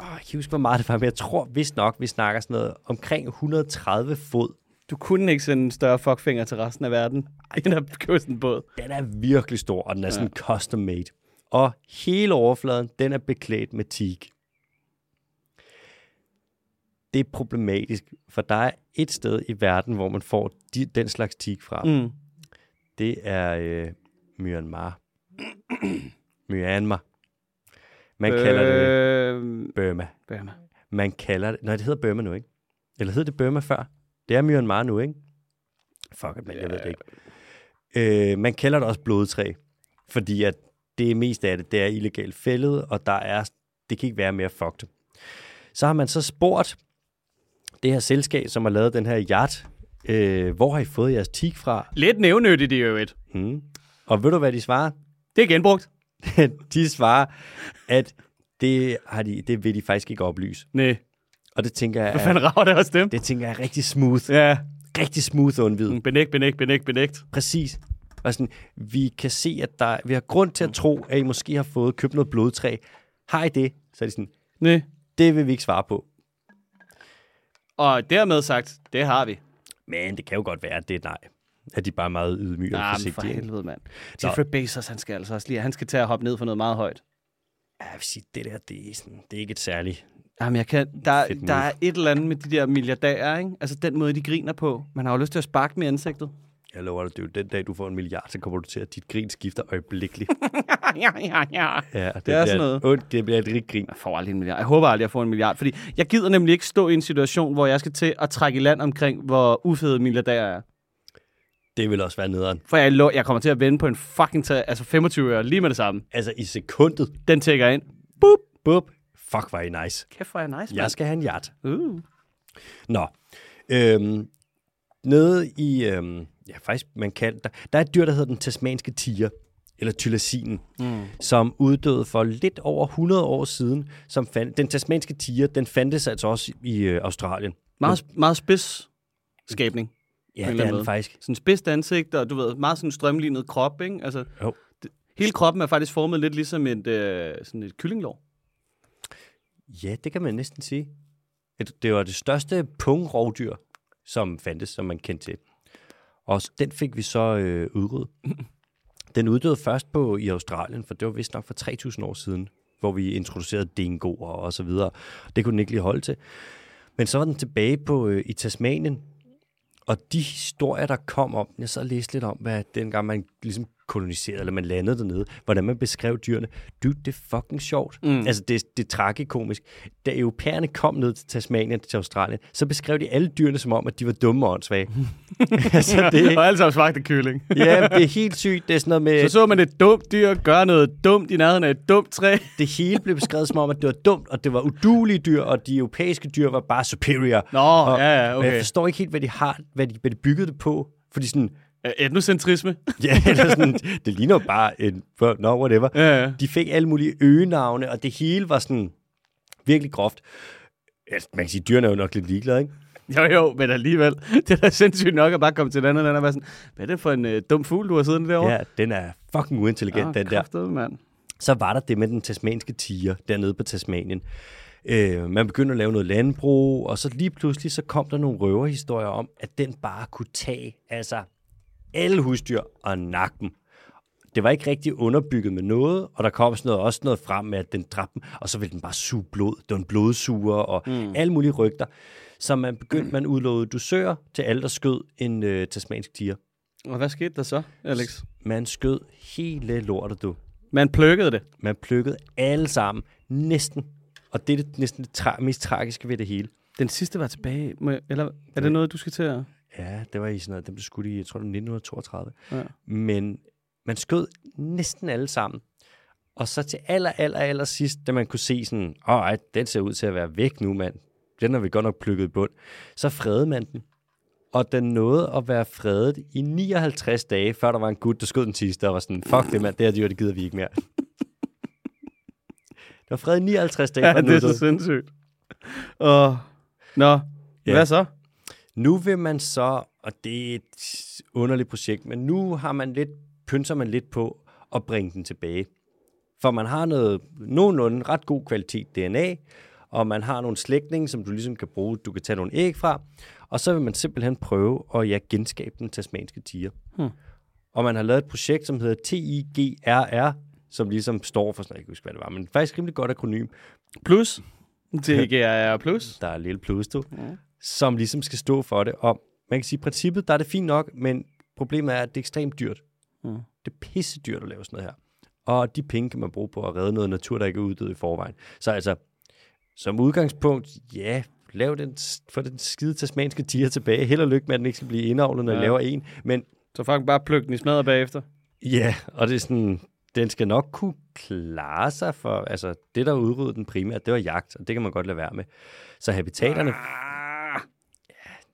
åh, jeg kan ikke huske, hvor meget det var, men jeg tror vist nok, vi snakker sådan noget omkring 130 fod. Du kunne ikke sende en større fuckfinger til resten af verden, end at købe sådan en båd. Den er virkelig stor, og den er sådan custom made. Og hele overfladen, den er beklædt med teak. Det er problematisk, for der er et sted i verden, hvor man får de, den slags teak fra. Mm. Det er øh, Myanmar. Myanmar. Man øh... kalder det Øh, Burma. Burma. Man kalder det... Nej, det hedder Burma nu, ikke? Eller hed det Burma før? Det er Myanmar nu, ikke? Fuck man, jeg ved det ikke. Øh, man kalder det også blodtræ, fordi at det meste af det, det er illegalt fældet, og der er, det kan ikke være mere fucked. Så har man så spurgt det her selskab, som har lavet den her yacht, øh, hvor har I fået jeres teak fra? Lidt nævnyttigt i øvrigt. Hmm. Og ved du, hvad de svarer? Det er genbrugt. de svarer, at det, har de, det vil de faktisk ikke oplyse. Nej, Og det tænker jeg, hvad fanden rager det også dem? det tænker jeg er rigtig smooth. Ja, Rigtig smooth undvid. benægt, benægt, benægt, benægt. Præcis. Og sådan, vi kan se, at der, vi har grund til at tro, at I måske har fået købt noget blodtræ. Har I det? Så er de sådan, Nej. det vil vi ikke svare på. Og dermed sagt, det har vi. Men det kan jo godt være, at det er nej. At de bare er meget ydmyge og men for forsigtige. helvede, mand. Jeffrey Bezos, han skal altså også lige, han skal til at hoppe ned for noget meget højt. Ja, jeg vil sige, det der, det er, sådan, det er ikke et særligt... Jamen, jeg kan, der, der er et eller andet med de der milliardærer, ikke? Altså, den måde, de griner på. Man har jo lyst til at sparke dem i ansigtet. Jeg lover dig, det er jo den dag, du får en milliard, så kommer du til, at dit grin skifter øjeblikkeligt. ja, ja, ja. Ja, det, Det er sådan noget. Ondt, det bliver et rigt grin. Jeg får aldrig en milliard. Jeg håber aldrig, jeg får en milliard. Fordi jeg gider nemlig ikke stå i en situation, hvor jeg skal til at trække i land omkring, hvor ufede milliardærer er. Det vil også være nederen. For jeg, lo- jeg kommer til at vende på en fucking ta- altså 25 øre lige med det samme. Altså i sekundet. Den tækker ind. Bup, bup. Fuck, var I nice. Kæft, er jeg nice, Jeg skal have en yacht. Uh. Nå. Øhm, nede i... Øhm, ja, faktisk, man kan... Der, der er et dyr, der hedder den tasmanske tiger, eller tylacinen, mm. som uddøde for lidt over 100 år siden. Som fand, den tasmanske tiger, den fandtes altså også i øh, Australien. Meget, meget spids skabning. Ja, det er den faktisk. Sådan spidst ansigt, og du ved, meget sådan strømlignet krop, ikke? Altså, Jo. det, hele kroppen er faktisk formet lidt ligesom et, øh, sådan et kyllinglår. Ja, det kan man næsten sige. Et- Det var det største pungrovdyr, som fandtes, som man kendte til. Og den fik vi så øh, udryddet. Den uddøde først på i Australien, for det var vist nok for 3.000 år siden, hvor vi introducerede dingoer og så videre. Det kunne den ikke lige holde til. Men så var den tilbage på øh, i Tasmanien, og de historier, der kom om, jeg så læste lidt om, hvad dengang man ligesom koloniserede, eller man landede dernede, hvordan man beskrev dyrene. Dude, det er fucking sjovt. Mm. Altså, det, det er tragikomisk. Da europæerne kom ned til Tasmanien, til Australien, så beskrev de alle dyrene som om, at de var dumme og åndssvage. altså, det, Og alle sammen smagte kylling. ja, det er helt sygt. Det er sådan noget med, Så så man et dumt dyr gøre noget dumt i nærheden af et dumt træ. det hele blev beskrevet som om, at det var dumt, og det var udulige dyr, og de europæiske dyr var bare superior. Nå, og, ja, ja, Og jeg okay. forstår ikke helt, hvad de har, hvad de, hvad de byggede det på. Fordi sådan, Etnocentrisme. Ja, eller sådan, det ligner bare en... Nå, whatever. Ja, ja. De fik alle mulige øgenavne, og det hele var sådan virkelig groft. Ja, man kan sige, dyrene er jo nok lidt ligeglade, ikke? Jo, jo, men alligevel. Det er da sindssygt nok at bare komme til et andet land og være sådan, hvad er det for en øh, dum fugl, du har siddende derovre? Ja, den er fucking uintelligent, den der. kraftedeme, mand. Så var der det med den tasmanske tiger dernede på Tasmanien. Øh, man begyndte at lave noget landbrug, og så lige pludselig så kom der nogle røverhistorier om, at den bare kunne tage altså alle husdyr og nakke dem. Det var ikke rigtig underbygget med noget, og der kom sådan noget, også noget frem med, at den dræbte dem, og så ville den bare suge blod. Det var en blodsuger og mm. alle mulige rygter. Så man begyndte, man udlovede dusør til alle, der skød en øh, tasmansk tiger. Og hvad skete der så, Alex? Man skød hele lortet, du. Man plukkede det. Man plukkede alle sammen, næsten. Og det er det, næsten det tra- mest tragiske ved det hele. Den sidste var tilbage, må jeg- eller er det noget, du skal til at... Ja, det var i sådan noget, dem blev skudt i, jeg tror det var 1932. Ja. Men man skød næsten alle sammen. Og så til aller, aller, aller sidst, da man kunne se sådan, åh, ej, den ser ud til at være væk nu, mand. Den har vi godt nok plukket i bund. Så fredede man den. Og den nåede at være fredet i 59 dage, før der var en gut, der skød den sidste, og var sådan, fuck det, mand, det her dyr, det gider vi ikke mere. Det var fredet i 59 dage, Ja, det er så sindssygt. Og, nå, Ja. hvad så? Nu vil man så, og det er et underligt projekt, men nu har man lidt, pynser man lidt på at bringe den tilbage. For man har noget nogenlunde ret god kvalitet DNA, og man har nogle slægtninge, som du ligesom kan bruge, du kan tage nogle æg fra, og så vil man simpelthen prøve at ja, genskabe den tasmanske tiger. Hmm. Og man har lavet et projekt, som hedder TIGRR, som ligesom står for sådan, jeg kan ikke huske, hvad det var, men faktisk rimelig godt akronym. Plus? Er plus. Der er lille plus, du. Ja. Som ligesom skal stå for det. Og man kan sige, i princippet, der er det fint nok, men problemet er, at det er ekstremt dyrt. Mm. Det er pisse dyrt at lave sådan noget her. Og de penge kan man bruge på at redde noget natur, der ikke er uddød i forvejen. Så altså, som udgangspunkt, ja, lav den, for den skide tasmanske tiger tilbage. Held og lykke med, at den ikke skal blive indavlet, når ja. Laver en. Men Så faktisk bare plukke den i smadret bagefter. ja, og det er sådan, den skal nok kunne klare sig for, altså det, der udryddede den primært, det var jagt, og det kan man godt lade være med. Så habitaterne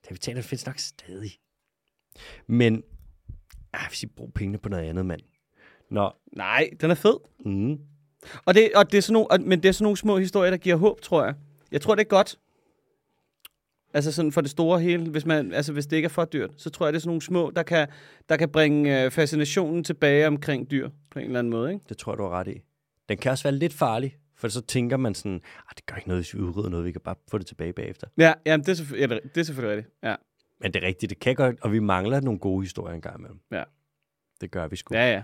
Ah, Habitaterne findes nok stadig. Men, ah, hvis I bruger pengene på noget andet, mand. Nå, nej, den er fed. mm, Og det, og det er sådan nogle, og, men det er sådan nogle små historier, der giver håb, tror jeg. Jeg tror, det er godt. Altså sådan for det store hele, hvis, man, altså hvis det ikke er for dyrt, så tror jeg, det er sådan nogle små, der kan, der kan bringe øh, fascinationen tilbage omkring dyr på en eller anden måde. Ikke? det tror jeg, du har ret i. Den kan også være lidt farlig, for så tænker man sådan, ah, det gør ikke noget, hvis vi udrydder noget, vi kan bare få det tilbage bagefter. Ja, jamen, det, er ja, det er selvfølgelig rigtigt. Ja, Men det er rigtigt, det kan godt, og vi mangler nogle gode historier engang imellem. Ja. Det gør vi sgu. ja. ja.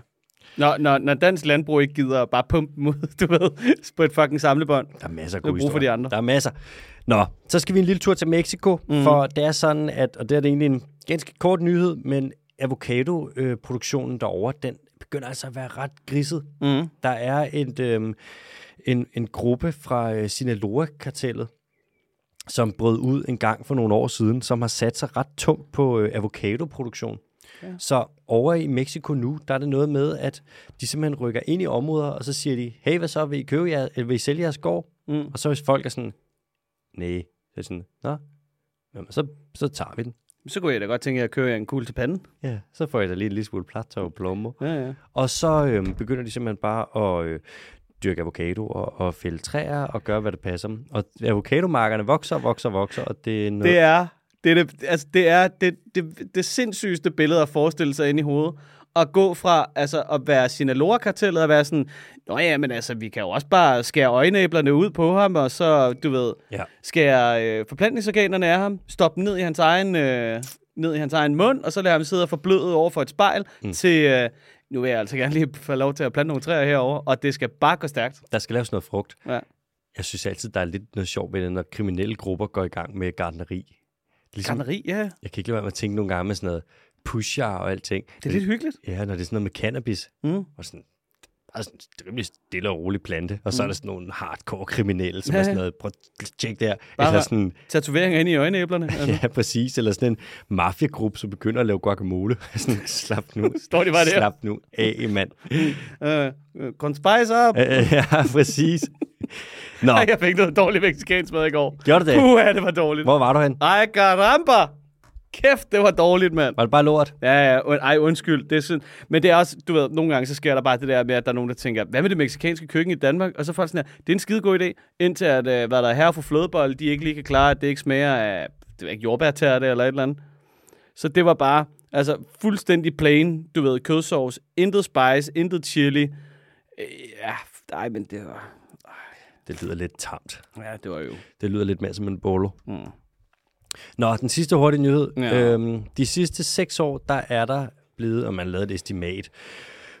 Når, når, når dansk landbrug ikke gider at bare pumpe ud, du ved, på et fucking samlebånd. Der er masser af gode brug for de andre. Der er masser. Nå, så skal vi en lille tur til Mexico, mm. For det er sådan, at, og det er det egentlig en ganske kort nyhed, men avocado-produktionen derovre, den begynder altså at være ret griset. Mm. Der er et, øhm, en, en gruppe fra øh, Sinaloa-kartellet, som brød ud en gang for nogle år siden, som har sat sig ret tungt på øh, avocado-produktion. Ja. Så over i Mexico nu, der er det noget med, at de simpelthen rykker ind i områder, og så siger de, hey, hvad så, vil I, købe jer, eller vil I sælge jeres gård? Mm. Og så hvis folk er sådan, nej, så er sådan, nå, jamen, så, så tager vi den. Så kunne jeg da godt tænke, at jeg kører en kugle til panden. Ja, så får jeg da lige en lille smule platter og plommer. Ja, ja. Og så øhm, begynder de simpelthen bare at øh, dyrke avocado og, og fælde træer og gøre, hvad det passer dem. Og avocadomarkerne vokser og vokser og vokser, og det er noget... Det er det, er det, altså, det, er det, det, det sindssygeste billede at forestille sig ind i hovedet. At gå fra altså, at være Sinaloa-kartellet og være sådan, Nå ja, men altså, vi kan jo også bare skære øjenæblerne ud på ham, og så, du ved, Ja. skære øh, forplantningsorganerne af ham, stoppe dem ned i hans egen, øh, ned i hans egen mund, og så lade ham sidde og forbløde over for et spejl mm. til, øh, nu vil jeg altså gerne lige få lov til at plante nogle træer herover, og det skal bare gå stærkt. Der skal laves noget frugt. Ja. Jeg synes altid, der er lidt noget sjovt ved det, når kriminelle grupper går i gang med gardneri. Ligesom, Graneri, ja. jeg kan ikke lade være med at tænke nogle gange med sådan noget pusher og alting. Det er lidt hyggeligt. Ja, når det er sådan noget med cannabis. Mm. Og sådan, bare sådan er rimelig stille og rolig plante. Og så er der sådan nogle hardcore kriminelle, som Ja, er sådan noget, prøv at tjek der. Bare Eller sådan, Tatoveringer inde i øjenæblerne. Altså. ja, præcis. Eller sådan en mafiagruppe, som begynder at lave guacamole. sådan, slap nu. Står de bare der? Slap nu af, mand. Øh, Conspice up. Ja, præcis. Nå, Jeg fik noget dårligt mexicansk mad i går. gjorde det? Puh, det var dårligt. Hvor var du hen? Ej, caramba! Kæft, det var dårligt, mand. Var det bare lort? Ja, ja, ej, undskyld. Det er sådan, men det er også, du ved, nogle gange så sker der bare det der med, at der er nogen, der tænker, hvad med det meksikanske køkken i Danmark? Og så folk sådan her, det er en skide god idé, indtil at, øh, hvad der er her for flødebold, de ikke lige kan klare, at det ikke smager af, det er ikke jordbærtærte eller et eller andet. Så det var bare, altså fuldstændig plain, du ved, kødsovs, intet spice, intet chili. Øh, ja, nej, men det var, Det lyder lidt tamt. ja, det var jo, Det lyder lidt mere som en bolo. mm. Nå, den sidste hurtige nyhed. Ja. Øhm, de sidste seks år, der er der blevet, og man lavede et estimat,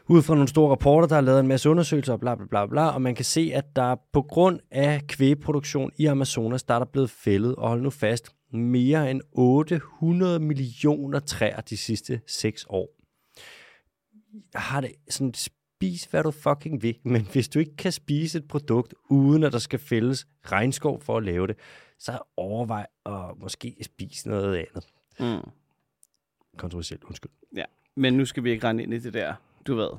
ud fra nogle store rapporter, der har lavet en masse undersøgelser og bla bla bla bla, og man kan se, at der på grund af kvægeproduktion i Amazonas, der er der blevet fældet, og hold nu fast, mere end 800 millioner træer de sidste seks år. Jeg har det sådan, spis hvad du fucking vil, men hvis du ikke kan spise et produkt, uden at der skal fældes regnskov for at lave det, så overvej at måske spise noget andet. Mm. Kontroversielt, undskyld. Ja, men nu skal vi ikke rende ind i det der, du ved.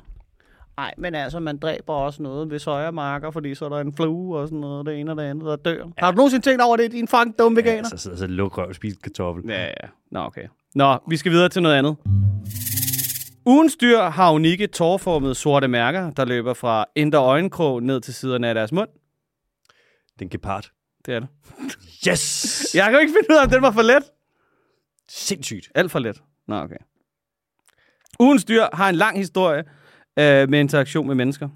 Nej, men altså, man dræber også noget ved sojamarker, fordi så er der en flue og sådan noget, det ene og det andet, der dør. Ja. Har du nogensinde tænkt over det, din fucking dumme veganer? Ja, så sidder så luk røv og spise kartoffel. Ja, ja. Nå, okay. Nå, vi skal videre til noget andet. Ugens dyr har unikke tårformede sorte mærker, der løber fra indre øjenkrog ned til siderne af deres mund. Den gepard. Det er det. Yes! Jeg kan jo ikke finde ud af, om den var for let. Sindssygt. Alt for let. Nå, okay. Ugens dyr har en lang historie øh, med interaktion med mennesker.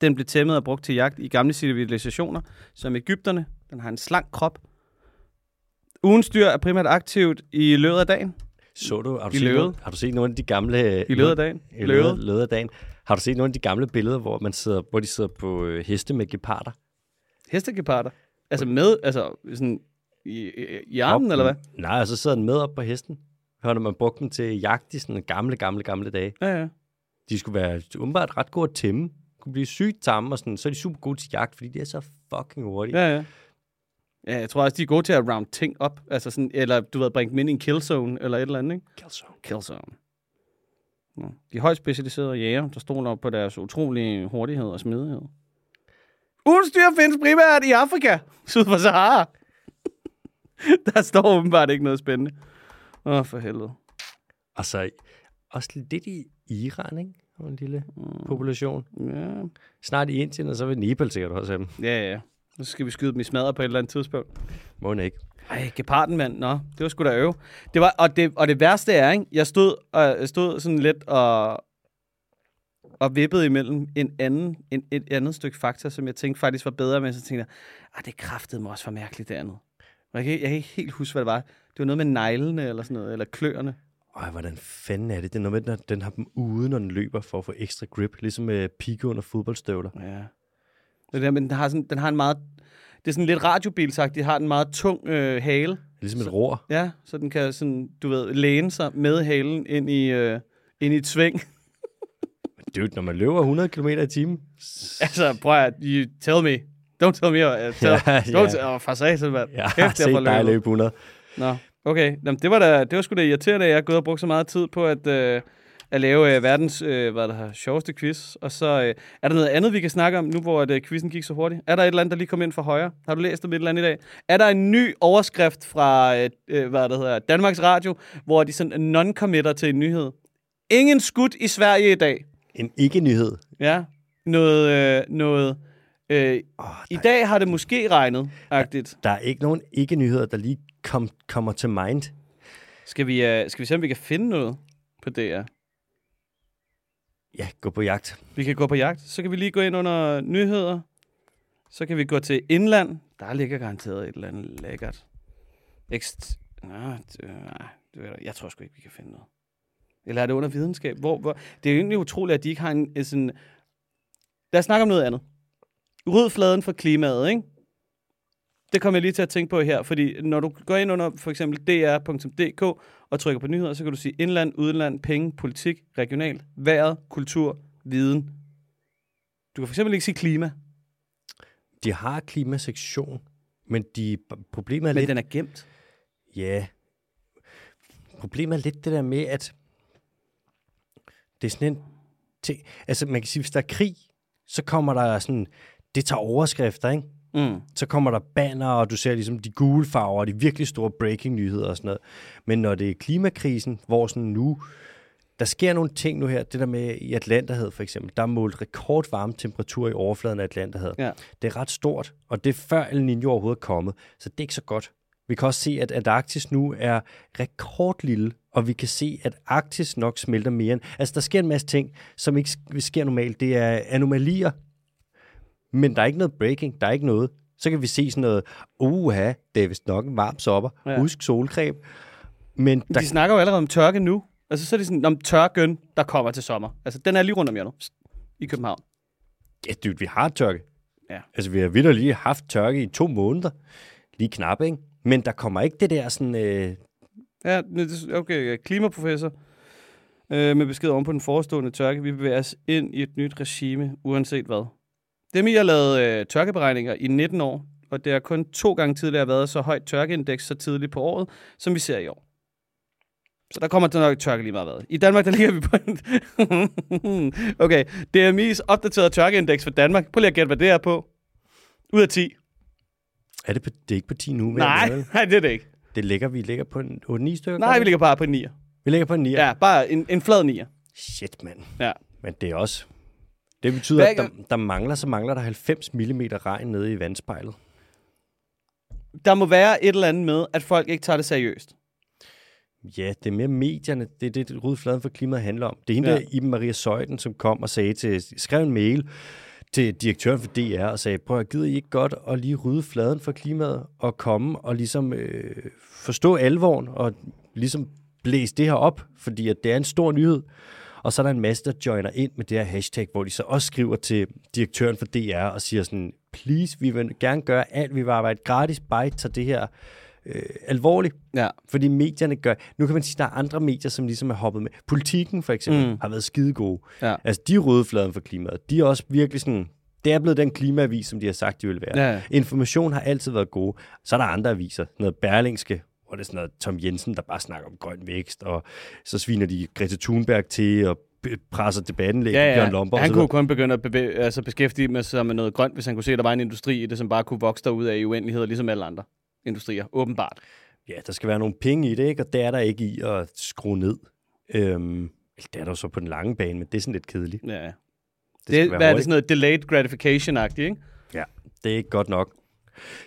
Den blev tæmmet og brugt til jagt i gamle civilisationer, som Ægypterne. Den har en slank krop. Ugens dyr er primært aktivt i løbet af dagen. Så du, har du, I set nogle, har du set nogle af de gamle... I løbet af dagen. I løbet, løbet af dagen. Har du set nogle af de gamle billeder, hvor, man sidder, hvor de sidder på øh, heste med geparder? Hestegeparder. Altså med, altså sådan i, i, i armen, Op- eller hvad? Nej, og så sidder den med op på hesten. Hørte man brugte dem til jagt i sådan gamle, gamle, gamle dage. Ja, ja. De skulle være umiddelbart ret gode at tæmme. kunne blive sygt tamme, og sådan, så er de super gode til jagt, fordi de er så fucking hurtige. Ja, ja. Ja, jeg tror også, de er gode til at round ting op. Altså sådan, eller du ved, bringe dem ind i en killzone, eller et eller andet, ikke? Killzone. Killzone. Ja. De højt specialiserede jæger, der stoler på deres utrolige hurtighed og smidighed. Ugens dyr findes primært i Afrika, syd for Sahara. der står åbenbart ikke noget spændende. Åh, oh, for helvede. Og så også lidt i Iran, ikke? Og en lille population. Ja, Snart i Indien, og så vil Nepal sikkert også have dem. ja, ja. Så skal vi skyde dem i smadret på et eller andet tidspunkt. Må ikke. Ej, geparden, mand. Nå, det var sgu da øve. Det var, og, det, og det værste er, ikke? Jeg stod, og, jeg stod sådan lidt og, og vippede imellem en anden, en, et andet stykke fakta, som jeg tænkte faktisk var bedre, men så tænkte jeg, ah, det kræftede mig også for mærkeligt, det andet. Jeg kan, jeg kan ikke helt huske, hvad det var. Det var noget med neglene eller sådan noget, eller kløerne. Ej, hvordan fanden er det? Det er noget med, at den har dem ude, når den løber, for at få ekstra grip. Ligesom med pigge under fodboldstøvler. Ja. Det der, men den har, sådan, den har en meget... Det er sådan lidt radiobilsagt. De har en meget tung øh, hale. Ligesom et ror. Ja, så den kan sådan, du ved, læne sig med halen ind i, øh, ind i et sving. Dude, når man løber 100 km i timen. altså, prøv at, you tell me. Don't tell me. Uh, tell, Ja, don't, ja. Åh, for satan, mand. Har Kæft, jeg set dig løbe 100. Nå, okay. Jamen, det var da, det var sgu da irriterende, at jeg har gået og brugt så meget tid på at, øh, at lave øh, verdens øh, hvad der her, sjoveste quiz. Og så øh, er der noget andet, vi kan snakke om, nu hvor at, øh, quizzen gik så hurtigt. Er der et eller andet, der lige kom ind fra højre? Har du læst om et eller andet i dag? Er der en ny overskrift fra øh, øh, hvad der hedder, Danmarks Radio, hvor de sådan non-committer til en nyhed? Ingen skudt i Sverige i dag. En ikke-nyhed. Ja, noget, øh, noget øh, Oh, i dag har det måske regnet, agtigt. der er ikke nogen ikke-nyheder, der lige kom, kommer til mind. Skal vi, øh, skal vi se, om vi kan finde noget på DR? Ja, gå på jagt. Vi kan gå på jagt. Så kan vi lige gå ind under nyheder. Så kan vi gå til indland. Der ligger garanteret et eller andet lækkert. Ekst... Nå, det, nej, det ved jeg, jeg tror sgu ikke, vi kan finde noget. Eller er det under videnskab? Hvor, hvor... Det er jo egentlig utroligt, at de ikke har en, en sådan... Lad os snakke om noget andet. Ryd fladen for klimaet, ikke? Det kommer jeg lige til at tænke på her, fordi når du går ind under for eksempel dr.dk og trykker på nyheder, så kan du sige indland, udenland, penge, politik, regional, vejret, kultur, viden. Du kan for eksempel ikke sige klima, De har klimasektion, men de, problemet er men lidt... den er gemt. Ja. Problemet er lidt det der med, at det er sådan en ting... Altså, man kan sige, hvis der er krig, så kommer der sådan... Det tager overskrifter, ikke? Mm. så kommer der banner, og du ser ligesom de gule farver, og de virkelig store breaking-nyheder og sådan noget. Men når det er klimakrisen, hvor sådan nu, der sker nogle ting nu her, det der med i Atlanterhavet for eksempel, der er målt rekordvarme temperatur i overfladen af Atlanterhavet. Ja. Det er ret stort, og det er før El Niño overhovedet er kommet, så det er ikke så godt. Vi kan også se, at Antarktis nu er rekordlille, og vi kan se, at Arktis nok smelter mere end... Altså, der sker en masse ting, som ikke sk- sker normalt. Det er anomalier, men der er ikke noget breaking, der er ikke noget. Så kan vi se sådan noget, uha, det er vist nok en varm sopper, ja. husk solcreme. Men der, De snakker jo allerede om tørke nu. Altså, så er det sådan, om tørken, der kommer til sommer. Altså, den er lige rundt om hjørnet i København. ja, dude, vi har tørke. Ja. Altså, vi har vidt lige haft tørke i to måneder. Lige knap, ikke? Men der kommer ikke det der sådan... Øh, Ja, okay, klimaprofessor. Øh, med besked om på den forestående tørke. Vi bevæger os ind i et nyt regime, uanset hvad. Dem, I har lavet øh, tørkeberegninger i 19 år, og det har kun to gange tidligere været så højt tørkeindeks så tidligt på året, som vi ser i år. Så der kommer til nok tørke lige meget hvad. I Danmark, der ligger vi på en... okay, DMI's opdaterede tørkeindeks for Danmark. Prøv lige at gætte, hvad det er på. Ud af 10 er det, på, det er ikke på 10 nu? Nej, nej, det er det ikke. Det ligger, vi ligger på en 8-9 stykker? Nej, vi ligger bare på en 9. vi ligger på en 9. Ja, bare en, en flad 9. Shit, mand. Ja. Men det er også... Det betyder, Hvad- at der, der mangler, så mangler der 90 mm regn nede i vandspejlet. der må være et eller andet med, at folk ikke tager det seriøst. Ja, det er mere medierne. Det er det, det Rydfladen for klimaet handler om. Det er hende ja. der, Iben Maria Søjden, som kom og sagde til, skrev en mail til direktøren for DR og sagde, prøv at gider I ikke godt at lige rydde fladen for klimaet og komme og ligesom øh, forstå alvoren og ligesom blæse det her op, fordi at det er en stor nyhed. Og så er der en masse, der joiner ind med det her hashtag, hvor de så også skriver til direktøren for DR og siger sådan, please, vi vil gerne gøre alt, vi vil arbejde gratis, bare ikke tage det her øh, alvorligt. Ja. Fordi medierne gør... Nu kan man sige, at der er andre medier, som ligesom er hoppet med. Politikken for eksempel Mm. har været skide gode. Ja. Altså, de er røde fladen for klimaet. De er også virkelig sådan... Det er blevet den klimaavis, som de har sagt, de vil være. Ja. Information har altid været gode. Så er der andre aviser. Noget Berlingske, hvor det er sådan noget Tom Jensen, der bare snakker om grøn vækst, og så sviner de Greta Thunberg til, og presser debatten lidt. Ja, ja. Bjørn Lomborg han kunne kun begynde at bevæge, altså beskæftige med sig med noget grønt, hvis han kunne se, at der var en industri i det, som bare kunne vokse derud af i uendelighed, ligesom alle andre industrier, åbenbart. Ja, der skal være nogle penge i det, ikke? og det er der ikke i at skrue ned. Øhm, det er der så på den lange bane, men det er sådan lidt kedeligt. Ja. Det, Det, hvad er det sådan noget delayed gratification-agtigt, ikke? Ja, det er ikke godt nok.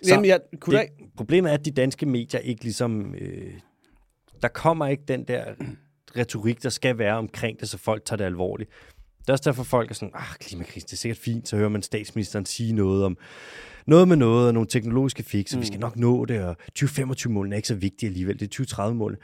Så Jamen, jeg, kunne det, det... problemet er, at de danske medier ikke ligesom... Øh, der kommer ikke den der retorik, der skal være omkring det, så folk tager det alvorligt. Det er også derfor, folk er sådan, ah, klimakrisen, det er sikkert fint, så hører man statsministeren sige noget om noget med noget, og nogle teknologiske fix, og mm. vi skal nok nå det, og 2025-målene er ikke så vigtige alligevel, det er 2030-målene.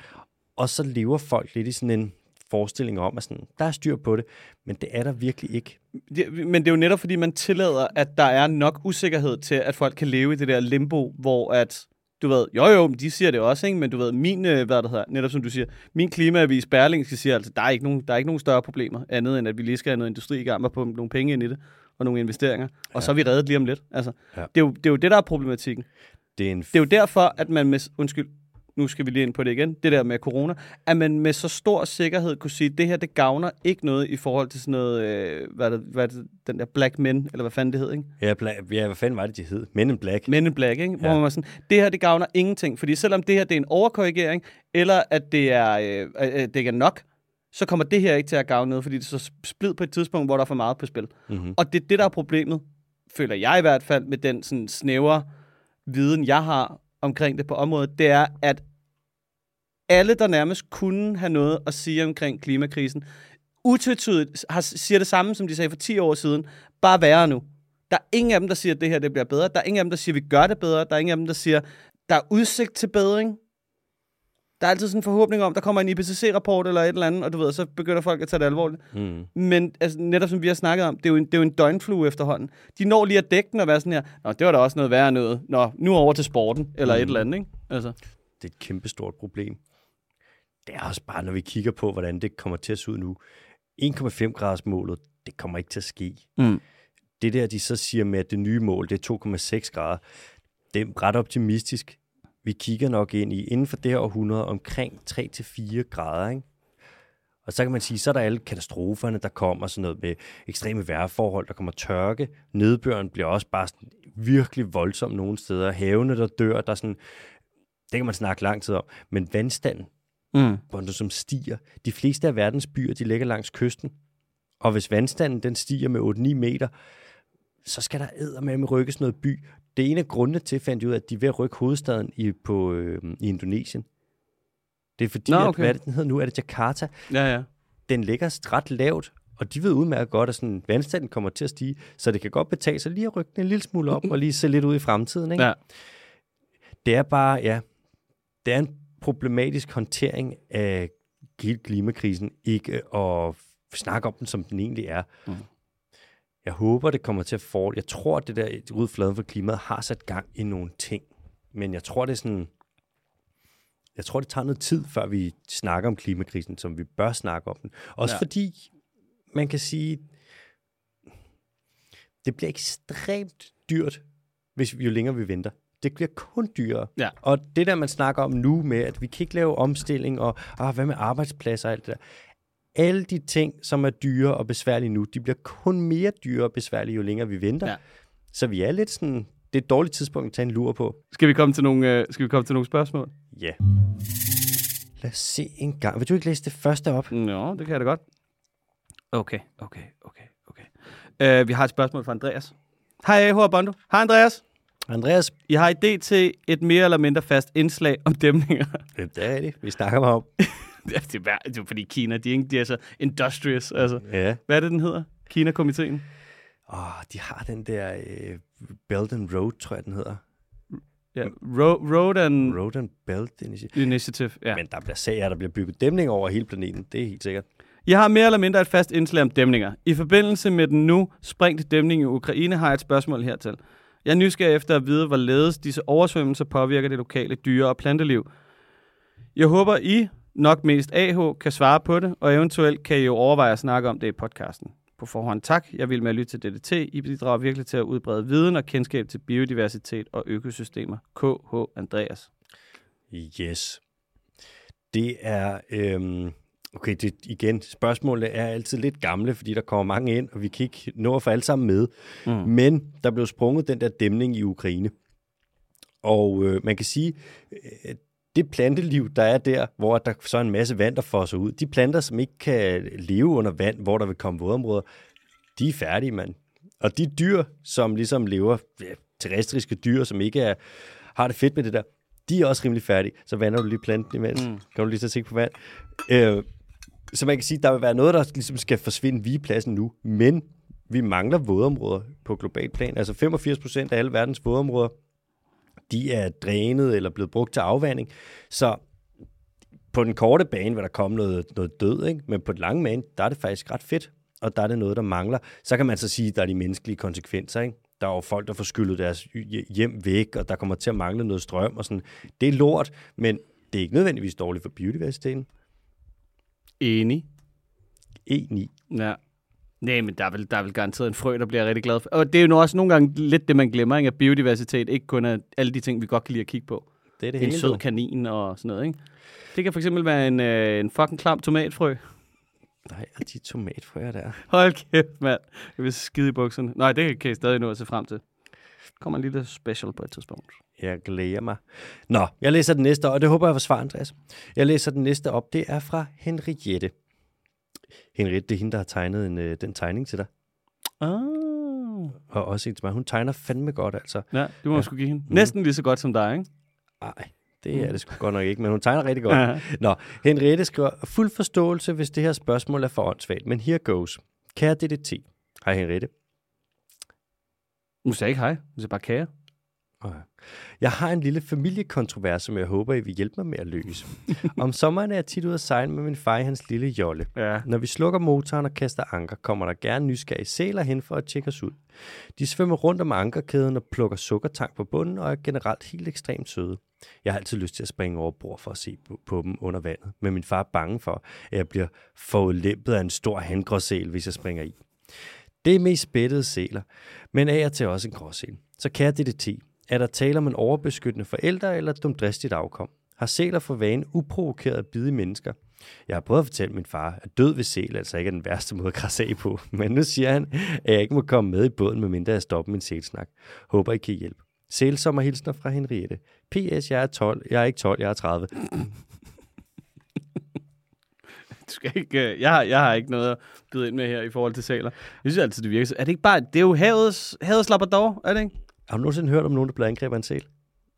Og så lever folk lidt i sådan en forestilling om, at sådan, der er styr på det, men det er der virkelig ikke. Det, men det er jo netop, fordi man tillader, at der er nok usikkerhed til, at folk kan leve i det der limbo, hvor at, du ved, jo jo, men de siger det også, ikke? men du ved, min, øh, hvad det hedder, netop som du siger, min klimaavis Berlingske siger altså, der er, ikke nogen, der er ikke nogen større problemer, andet end at vi lige skal have noget industri i gang og pumpe nogle penge ind i det, og nogle investeringer, og Ja. så er vi reddet lige om lidt. Altså, Ja. det, er jo, det er jo det, der er problematikken. Det er en Det er jo derfor, at man med, undskyld, nu skal vi lige ind på det igen, det der med corona, at man med så stor sikkerhed kunne sige, at det her, det gavner ikke noget i forhold til sådan noget, øh, hvad, det, hvad det, den der Black Men, eller hvad fanden det hed, ikke? Ja, bla- ja, hvad fanden var det, de hed? Men in Black. Men in Black, ikke? Hvor Ja. man var sådan, det her, det gavner ingenting, fordi selvom det her, det er en overkorrigering, eller at det er, øh, øh, det ikke er nok, så kommer det her ikke til at gavne noget, fordi det er så splid på et tidspunkt, hvor der er for meget på spil. Mm-hmm. Og det er det, der er problemet, føler jeg i hvert fald, med den sådan snævre viden, jeg har omkring det på området, det er, at alle, der nærmest kunne have noget at sige omkring klimakrisen, utvetydigt har, siger det samme, som de sagde for 10 år siden, bare værre nu. Der er ingen af dem, der siger, at det her det bliver bedre. Der er ingen af dem, der siger, at vi gør det bedre. Der er ingen af dem, der siger, der er udsigt til bedring. Der er altid sådan en forhåbning om, der kommer en IPCC-rapport eller et eller andet, og du ved, så begynder folk at tage det alvorligt. Mm. Men altså, netop som vi har snakket om, det er, jo en, det er jo en døgnflue efterhånden. De når lige at dække den og være sådan her, Nå, det var da også noget værre noget. Nå, nu over til sporten, eller mm. et eller andet, ikke? Altså. Det er et kæmpestort problem. Det er også bare, når vi kigger på, hvordan det kommer til at se ud nu. 1,5 graders målet, det kommer ikke til at ske. Mm. Det der, de så siger med, at det nye mål, det er 2,6 grader, det er ret optimistisk. Vi kigger nok ind i, inden for det her århundrede, omkring 3-4 grader, ikke? Og Og så kan man sige, så er der alle katastroferne, der kommer, sådan noget med ekstreme vejrforhold, der kommer tørke, nedbøren bliver også bare sådan virkelig voldsom nogle steder, havene, der dør, der er sådan, det kan man snakke lang tid om, men vandstanden, Mm. hvor som stiger, de fleste af verdens byer, de ligger langs kysten, og hvis vandstanden den stiger med 8-9 meter, så skal der eddermame rykkes noget by. Det er en af grundene til, fandt jeg ud af, at de er ved at rykke hovedstaden i, på, øh, i Indonesien. Det er fordi, Nå, okay. at, hvad er det, den hedder nu? Er det Jakarta? Ja, ja. Den ligger ret lavt, og de ved udmærket godt, at sådan, vandstanden kommer til at stige, så det kan godt betale sig lige at rykke den en lille smule op, og lige se lidt ud i fremtiden. Ikke? ja. Det er bare, ja, det er en problematisk håndtering af klimakrisen, ikke at snakke om den, som den egentlig er. Mm. Jeg håber, det kommer til at få... Jeg tror, at det der ud fladen for klimaet har sat gang i nogle ting. Men jeg tror, det er sådan... Jeg tror, det tager noget tid, før vi snakker om klimakrisen, som vi bør snakke om den. Også ja. fordi, man kan sige, det bliver ekstremt dyrt, hvis jo længere vi venter. Det bliver kun dyrere. Ja. Og det der, man snakker om nu med, at vi kan ikke lave omstilling, og ah, hvad med arbejdspladser og alt det der. Alle de ting, som er dyre og besværlige nu, de bliver kun mere dyre og besværlige, jo længere vi venter. Ja. Så vi er lidt sådan, det er et dårligt tidspunkt at tage en lur på. Skal vi komme til nogle, øh, skal vi komme til nogle spørgsmål? Ja. Lad os se en gang. Vil du ikke læse det første op? Nå, det kan jeg da godt. Okay, okay, okay, okay. Uh, vi har et spørgsmål fra Andreas. Hej, H. Bondo. Hej, Andreas. Andreas, I har idé til et mere eller mindre fast indslag om dæmninger. øh, det er det. Vi snakker om. Det, er, det er fordi Kina, de er, de er så industrious. Altså. Ja. Hvad er det, den hedder? Kina-komiteen? Åh, de har den der øh, Belt and Road, tror jeg, den hedder. Ja, Ro- Road and Road and Belt Initiative. Initiative. Ja. Men der bliver sager, der bliver bygget dæmning over hele planeten. Det er helt sikkert. Jeg har mere eller mindre et fast indslag om dæmninger. I forbindelse med den nu sprængte dæmning i Ukraine har jeg et spørgsmål hertil. Jeg er nysgerrig efter at vide, hvorledes disse oversvømmelser påvirker det lokale dyre- og planteliv. Jeg håber, I, nok mest AH, kan svare på det, og eventuelt kan I jo overveje at snakke om det i podcasten. På forhånd tak. Jeg vil med at lytte til DDT. I bidrager virkelig til at udbrede viden og kendskab til biodiversitet og økosystemer. KH Andreas. Yes. Det er... Øhm, okay, det, igen, spørgsmålet er altid lidt gamle, fordi der kommer mange ind, og vi kan ikke nå at få alle sammen med. Mm. Men der blev sprunget den der dæmning i Ukraine. Og øh, man kan sige, øh, det planteliv, der er der, hvor der så er en masse vand, der fosser ud, de planter, som ikke kan leve under vand, hvor der vil komme vådområder, de er færdige, mand. Og de dyr, som ligesom lever, ja, terrestriske dyr, som ikke er, har det fedt med det der, de er også rimelig færdige. Så vander du lige planten imens. Mm. Kan du lige så tænke på vand. Øh, så man kan sige, der vil være noget, der ligesom skal forsvinde vigepladsen nu, men vi mangler vådområder på global plan. Altså 85 procent af alle verdens vådområder, de er drænet eller blevet brugt til afvanding. Så på den korte bane vil der komme noget, noget død, ikke? men på den lange bane, der er det faktisk ret fedt, og der er det noget, der mangler. Så kan man så sige, at der er de menneskelige konsekvenser. Ikke? Der er jo folk, der får skyllet deres hjem væk, og der kommer til at mangle noget strøm og sådan. Det er lort, men det er ikke nødvendigvis dårligt for biodiversiteten. Enig. E9. Ja. Nej, men der er, vel, der er vel garanteret en frø, der bliver rigtig glad for. Og det er jo nu også nogle gange lidt det, man glemmer, ikke? at biodiversitet ikke kun er alle de ting, vi godt kan lide at kigge på. Det er det En hele. sød du. kanin og sådan noget, ikke? Det kan for eksempel være en, øh, en fucking klam tomatfrø. Nej, og de tomatfrøer der. Hold kæft, mand. Jeg vil skide i bukserne. Nej, det kan I stadig nå at se frem til. Kommer en lille special på et tidspunkt. Jeg glæder mig. Nå, jeg læser den næste, og det håber jeg var svar, Andreas. Jeg læser den næste op. Det er fra Henriette. Henriette, det er hende, der har tegnet en, øh, den tegning til dig. Ah. Og også en til mig. Hun tegner fandme godt, altså. Ja, det må Ja. sgu give hende. Næsten lige så godt som dig, ikke? Nej, det er det sgu godt nok ikke, men hun tegner rigtig godt. Ja. Nå, Henriette skriver, fuld forståelse, hvis det her spørgsmål er for åndssvagt, men here goes. Kære DDT. Hej Henriette. Du sagde ikke hej. Du sagde bare kære. Jeg har en lille familiekontrovers, som jeg håber, I vil hjælpe mig med at løse. Om sommeren er jeg tit ude at sejle med min far i hans lille jolle. Ja. Når vi slukker motoren og kaster anker, kommer der gerne nysgerrige sæler hen for at tjekke os ud. De svømmer rundt om ankerkæden og plukker sukkertang på bunden og er generelt helt ekstremt søde. Jeg har altid lyst til at springe over bord for at se på, på dem under vandet, men min far er bange for, at jeg bliver forulæmpet af en stor handgråsæl, hvis jeg springer i. Det er mest spættede sæler, men af og til også en gråsæl. Så kære DDT, er der tale om en overbeskyttende forælder eller et dumdristigt afkom? Har sæler for vane uprovokeret at bide i mennesker? Jeg har prøvet at fortælle min far, at død ved sæl altså ikke er den værste måde at krasse af på. Men nu siger han, at jeg ikke må komme med i båden, medmindre jeg stopper min sælsnak. Håber I kan hjælpe. Sælsommerhilsner fra Henriette. P.S. Jeg er 12. Jeg er ikke 12, jeg er 30. Du skal ikke, øh, jeg, har, jeg har ikke noget at byde ind med her i forhold til saler. Jeg synes altid, det virker. Er det ikke bare... Det er jo havets, havets labrador, er det ikke? Har du nogensinde hørt om nogen, der blev angrebet af en sæl?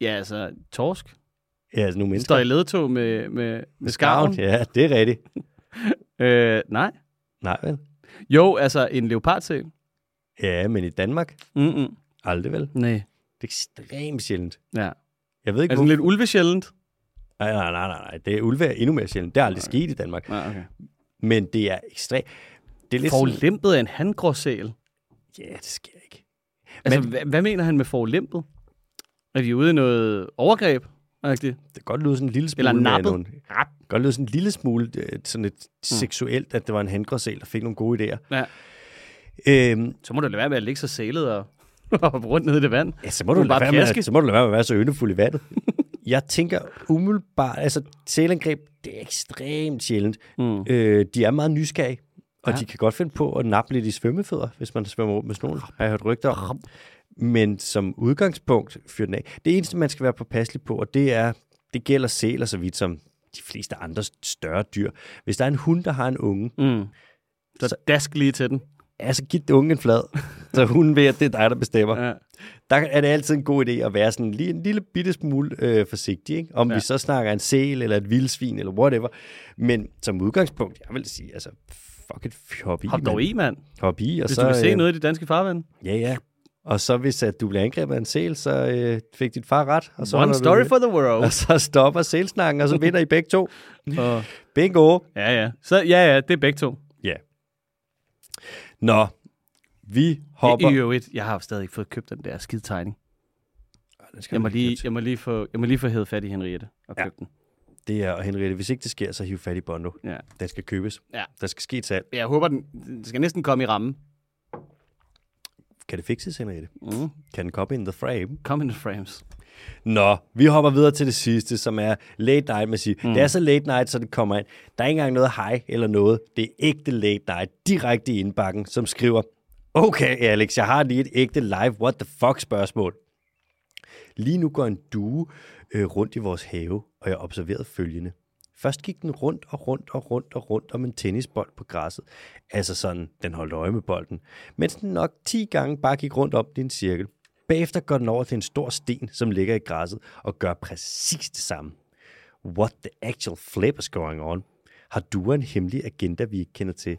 Ja, altså, torsk. Ja, altså nogle mennesker. Står i ledtog med, med, med skarven. Ja, det er rigtigt. Øh, nej. Nej, vel? Jo, altså en leopardsæl. Ja, men i Danmark? Mm-mm. Aldrig vel? Nej. Det er ekstremt sjældent. Ja. Jeg ved ikke, Er det hvor... lidt ulvesjældent? Nej, nej, nej, nej, nej. Det er ulve er endnu mere sjældent. Det er aldrig Nej. sket i Danmark. Nej, okay. Men det er ekstremt... Det er lidt. Forlæmpet af en handgråsæl. Ja, det sker. Altså, Men- hvad, hvad mener han med forlæmpet? Er de ude i noget overgreb? Rigtigt. Det kan godt lyde sådan en lille smule... Eller nappet. Nogle, Rap. godt lyde sådan en lille smule sådan et seksuelt, at det var en handgråsæl, der fik nogle gode idéer. Ja. Øhm, Så må du lade være med at ligge så sælet og hoppe rundt ned i det vand. ja, så må, Du du lade med, at- så må du lade være med at være så yndefuld i vandet. Jeg tænker umiddelbart, altså sælangreb, det er ekstremt sjældent. Mm. Øh, de er meget nysgerrige, og Ja. de kan godt finde på at nappe lidt i svømmefødder, hvis man svømmer rundt med nogle, har jeg hørt rygter om. Men som udgangspunkt fyr den af. Det eneste, man skal være påpasselig på, og det er, det gælder sæler så vidt som de fleste andre større dyr. Hvis der er en hund, der har en unge, Mm. Så, Så- dask lige til den. altså giv den unge en flad, så hunden ved, at det er dig, der bestemmer. Ja. Der er det altid en god idé at være sådan lige en lille bitte smule øh, forsigtig. Ikke? Om Ja. ja. vi så snakker en sæl, eller et vildsvin, eller whatever. Men som udgangspunkt, jeg vil sige, altså, fuck et i, Hop dog i, mand. I, og Hvis så, du vil se øh, noget i de danske farvand. Ja, ja. Og så hvis at du bliver angrebet af en sæl, så øh, fik dit far ret. Og så One story vi, for the world. Og så stopper sælsnakken, og så vinder I begge to. Og, Bingo! ja, ja. Så ja, ja, det er begge to. Ja. Nå, vi hopper... I, I øvrigt, jeg har jo stadig ikke fået købt den der skide tegning. Den skal Jeg må, du lige jeg, må lige få, jeg må lige få hævet fat i Henriette og Ja. købe den. Det er, og Henriette, hvis ikke det sker, så hiv fat i Bondo. Ja. Den skal købes. Ja. Der skal ske et salg. Jeg håber, den, den skal næsten komme i rammen. Kan det fikses, Henriette? Mm. Kan den komme in the frame? Come in the frames. Nå, vi hopper videre til det sidste, som er late night sige. Mm. Det er så late night, så det kommer ind. Der er ikke engang noget hej eller noget. Det er ægte late night, direkte i indbakken, som skriver, Okay, Alex, jeg har lige et ægte live what the fuck spørgsmål. Lige nu går en due øh, rundt i vores have, og jeg observerede følgende. Først gik den rundt og rundt og rundt og rundt om en tennisbold på græsset. Altså sådan, den holdt øje med bolden. Mens den nok 10 gange bare gik rundt om i en cirkel. Bagefter går den over til en stor sten, som ligger i græsset, og gør præcis det samme. What the actual flip is going on? Har du en hemmelig agenda, vi ikke kender til?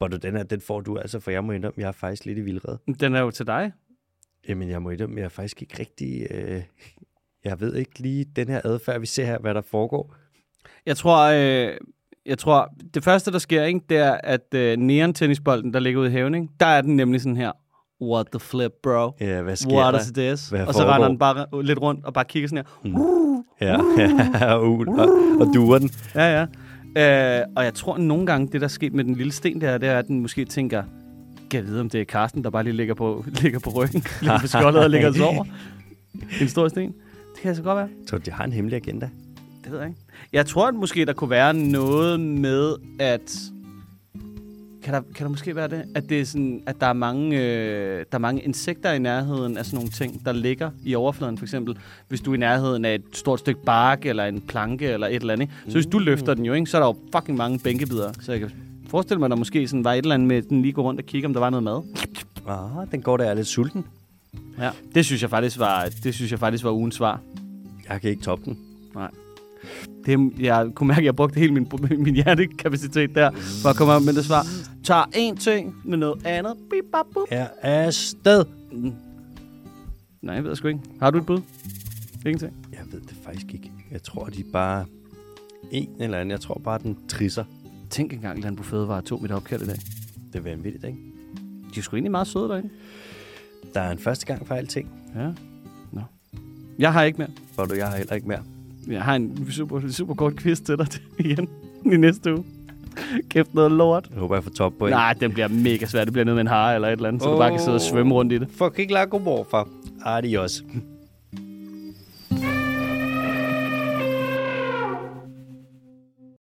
Du den her, den får du altså, for jeg må indrømme, jeg er faktisk lidt i vildred. Den er jo til dig. Jamen, jeg må indrømme, jeg er faktisk ikke rigtig... Øh, jeg ved ikke lige den her adfærd, vi ser her, hvad der foregår. Jeg tror, øh, jeg tror det første, der sker, ikke, det er, at øh, neon-tennisbolden, der ligger ude i haven, ikke, der er den nemlig sådan her. What the flip, bro? Ja, hvad sker What der? is this? Hvad og så render den bare lidt rundt og bare kigger sådan her. Ja, ja og, og, og duer den. Ja, ja. Øh, og jeg tror nogle gange, det der er sket med den lille sten der, det er, at den måske tænker, kan jeg vide, om det er Karsten, der bare lige ligger på, ligger på ryggen, ligger på skjoldet og ligger og sover. En stor sten. Det kan altså godt være. Så de har en hemmelig agenda. Det ved jeg ikke. Jeg tror, at måske der kunne være noget med, at... Kan der, kan der måske være det? At, det er sådan, at der, er mange, øh, der er mange insekter i nærheden af sådan nogle ting, der ligger i overfladen. For eksempel, hvis du er i nærheden af et stort stykke bark, eller en planke, eller et eller andet. ikke? Så hvis du løfter den jo, ikke, så er der jo fucking mange bænkebider. Så jeg kan forestille mig, at der måske sådan var et eller andet med, at den lige går rundt og kigger, om der var noget mad. Ah, den går der er lidt sulten. Ja. Det synes jeg faktisk var, det synes jeg faktisk var ugens svar. Jeg kan ikke toppe den. Det, jeg kunne mærke, at jeg brugte hele min, min hjernekapacitet der, for at komme op med det svar. Tager en ting med noget andet. Bip, bap, bup. Er afsted. Nej, jeg ved jeg sgu ikke. Har du et bud? Ingenting. Jeg ved det faktisk ikke. Jeg tror, de bare... En eller anden. Jeg tror bare, den trisser. Tænk engang, Landbrug Fødevare tog mit opkald i dag. Det er vanvittigt, ikke? De er sgu egentlig meget søde derinde. Der er en første gang for alting. Ja. Nå. Jeg har ikke mere. For du, jeg har heller ikke mere. Jeg har en super, super kort quiz til dig igen i næste uge. Kæft noget lort. Jeg håber, jeg får top på Nej, den bliver mega svær. Det bliver noget med en hare eller et eller andet, så du bare kan sidde og svømme rundt i det. Fucking la god morfar. Adios.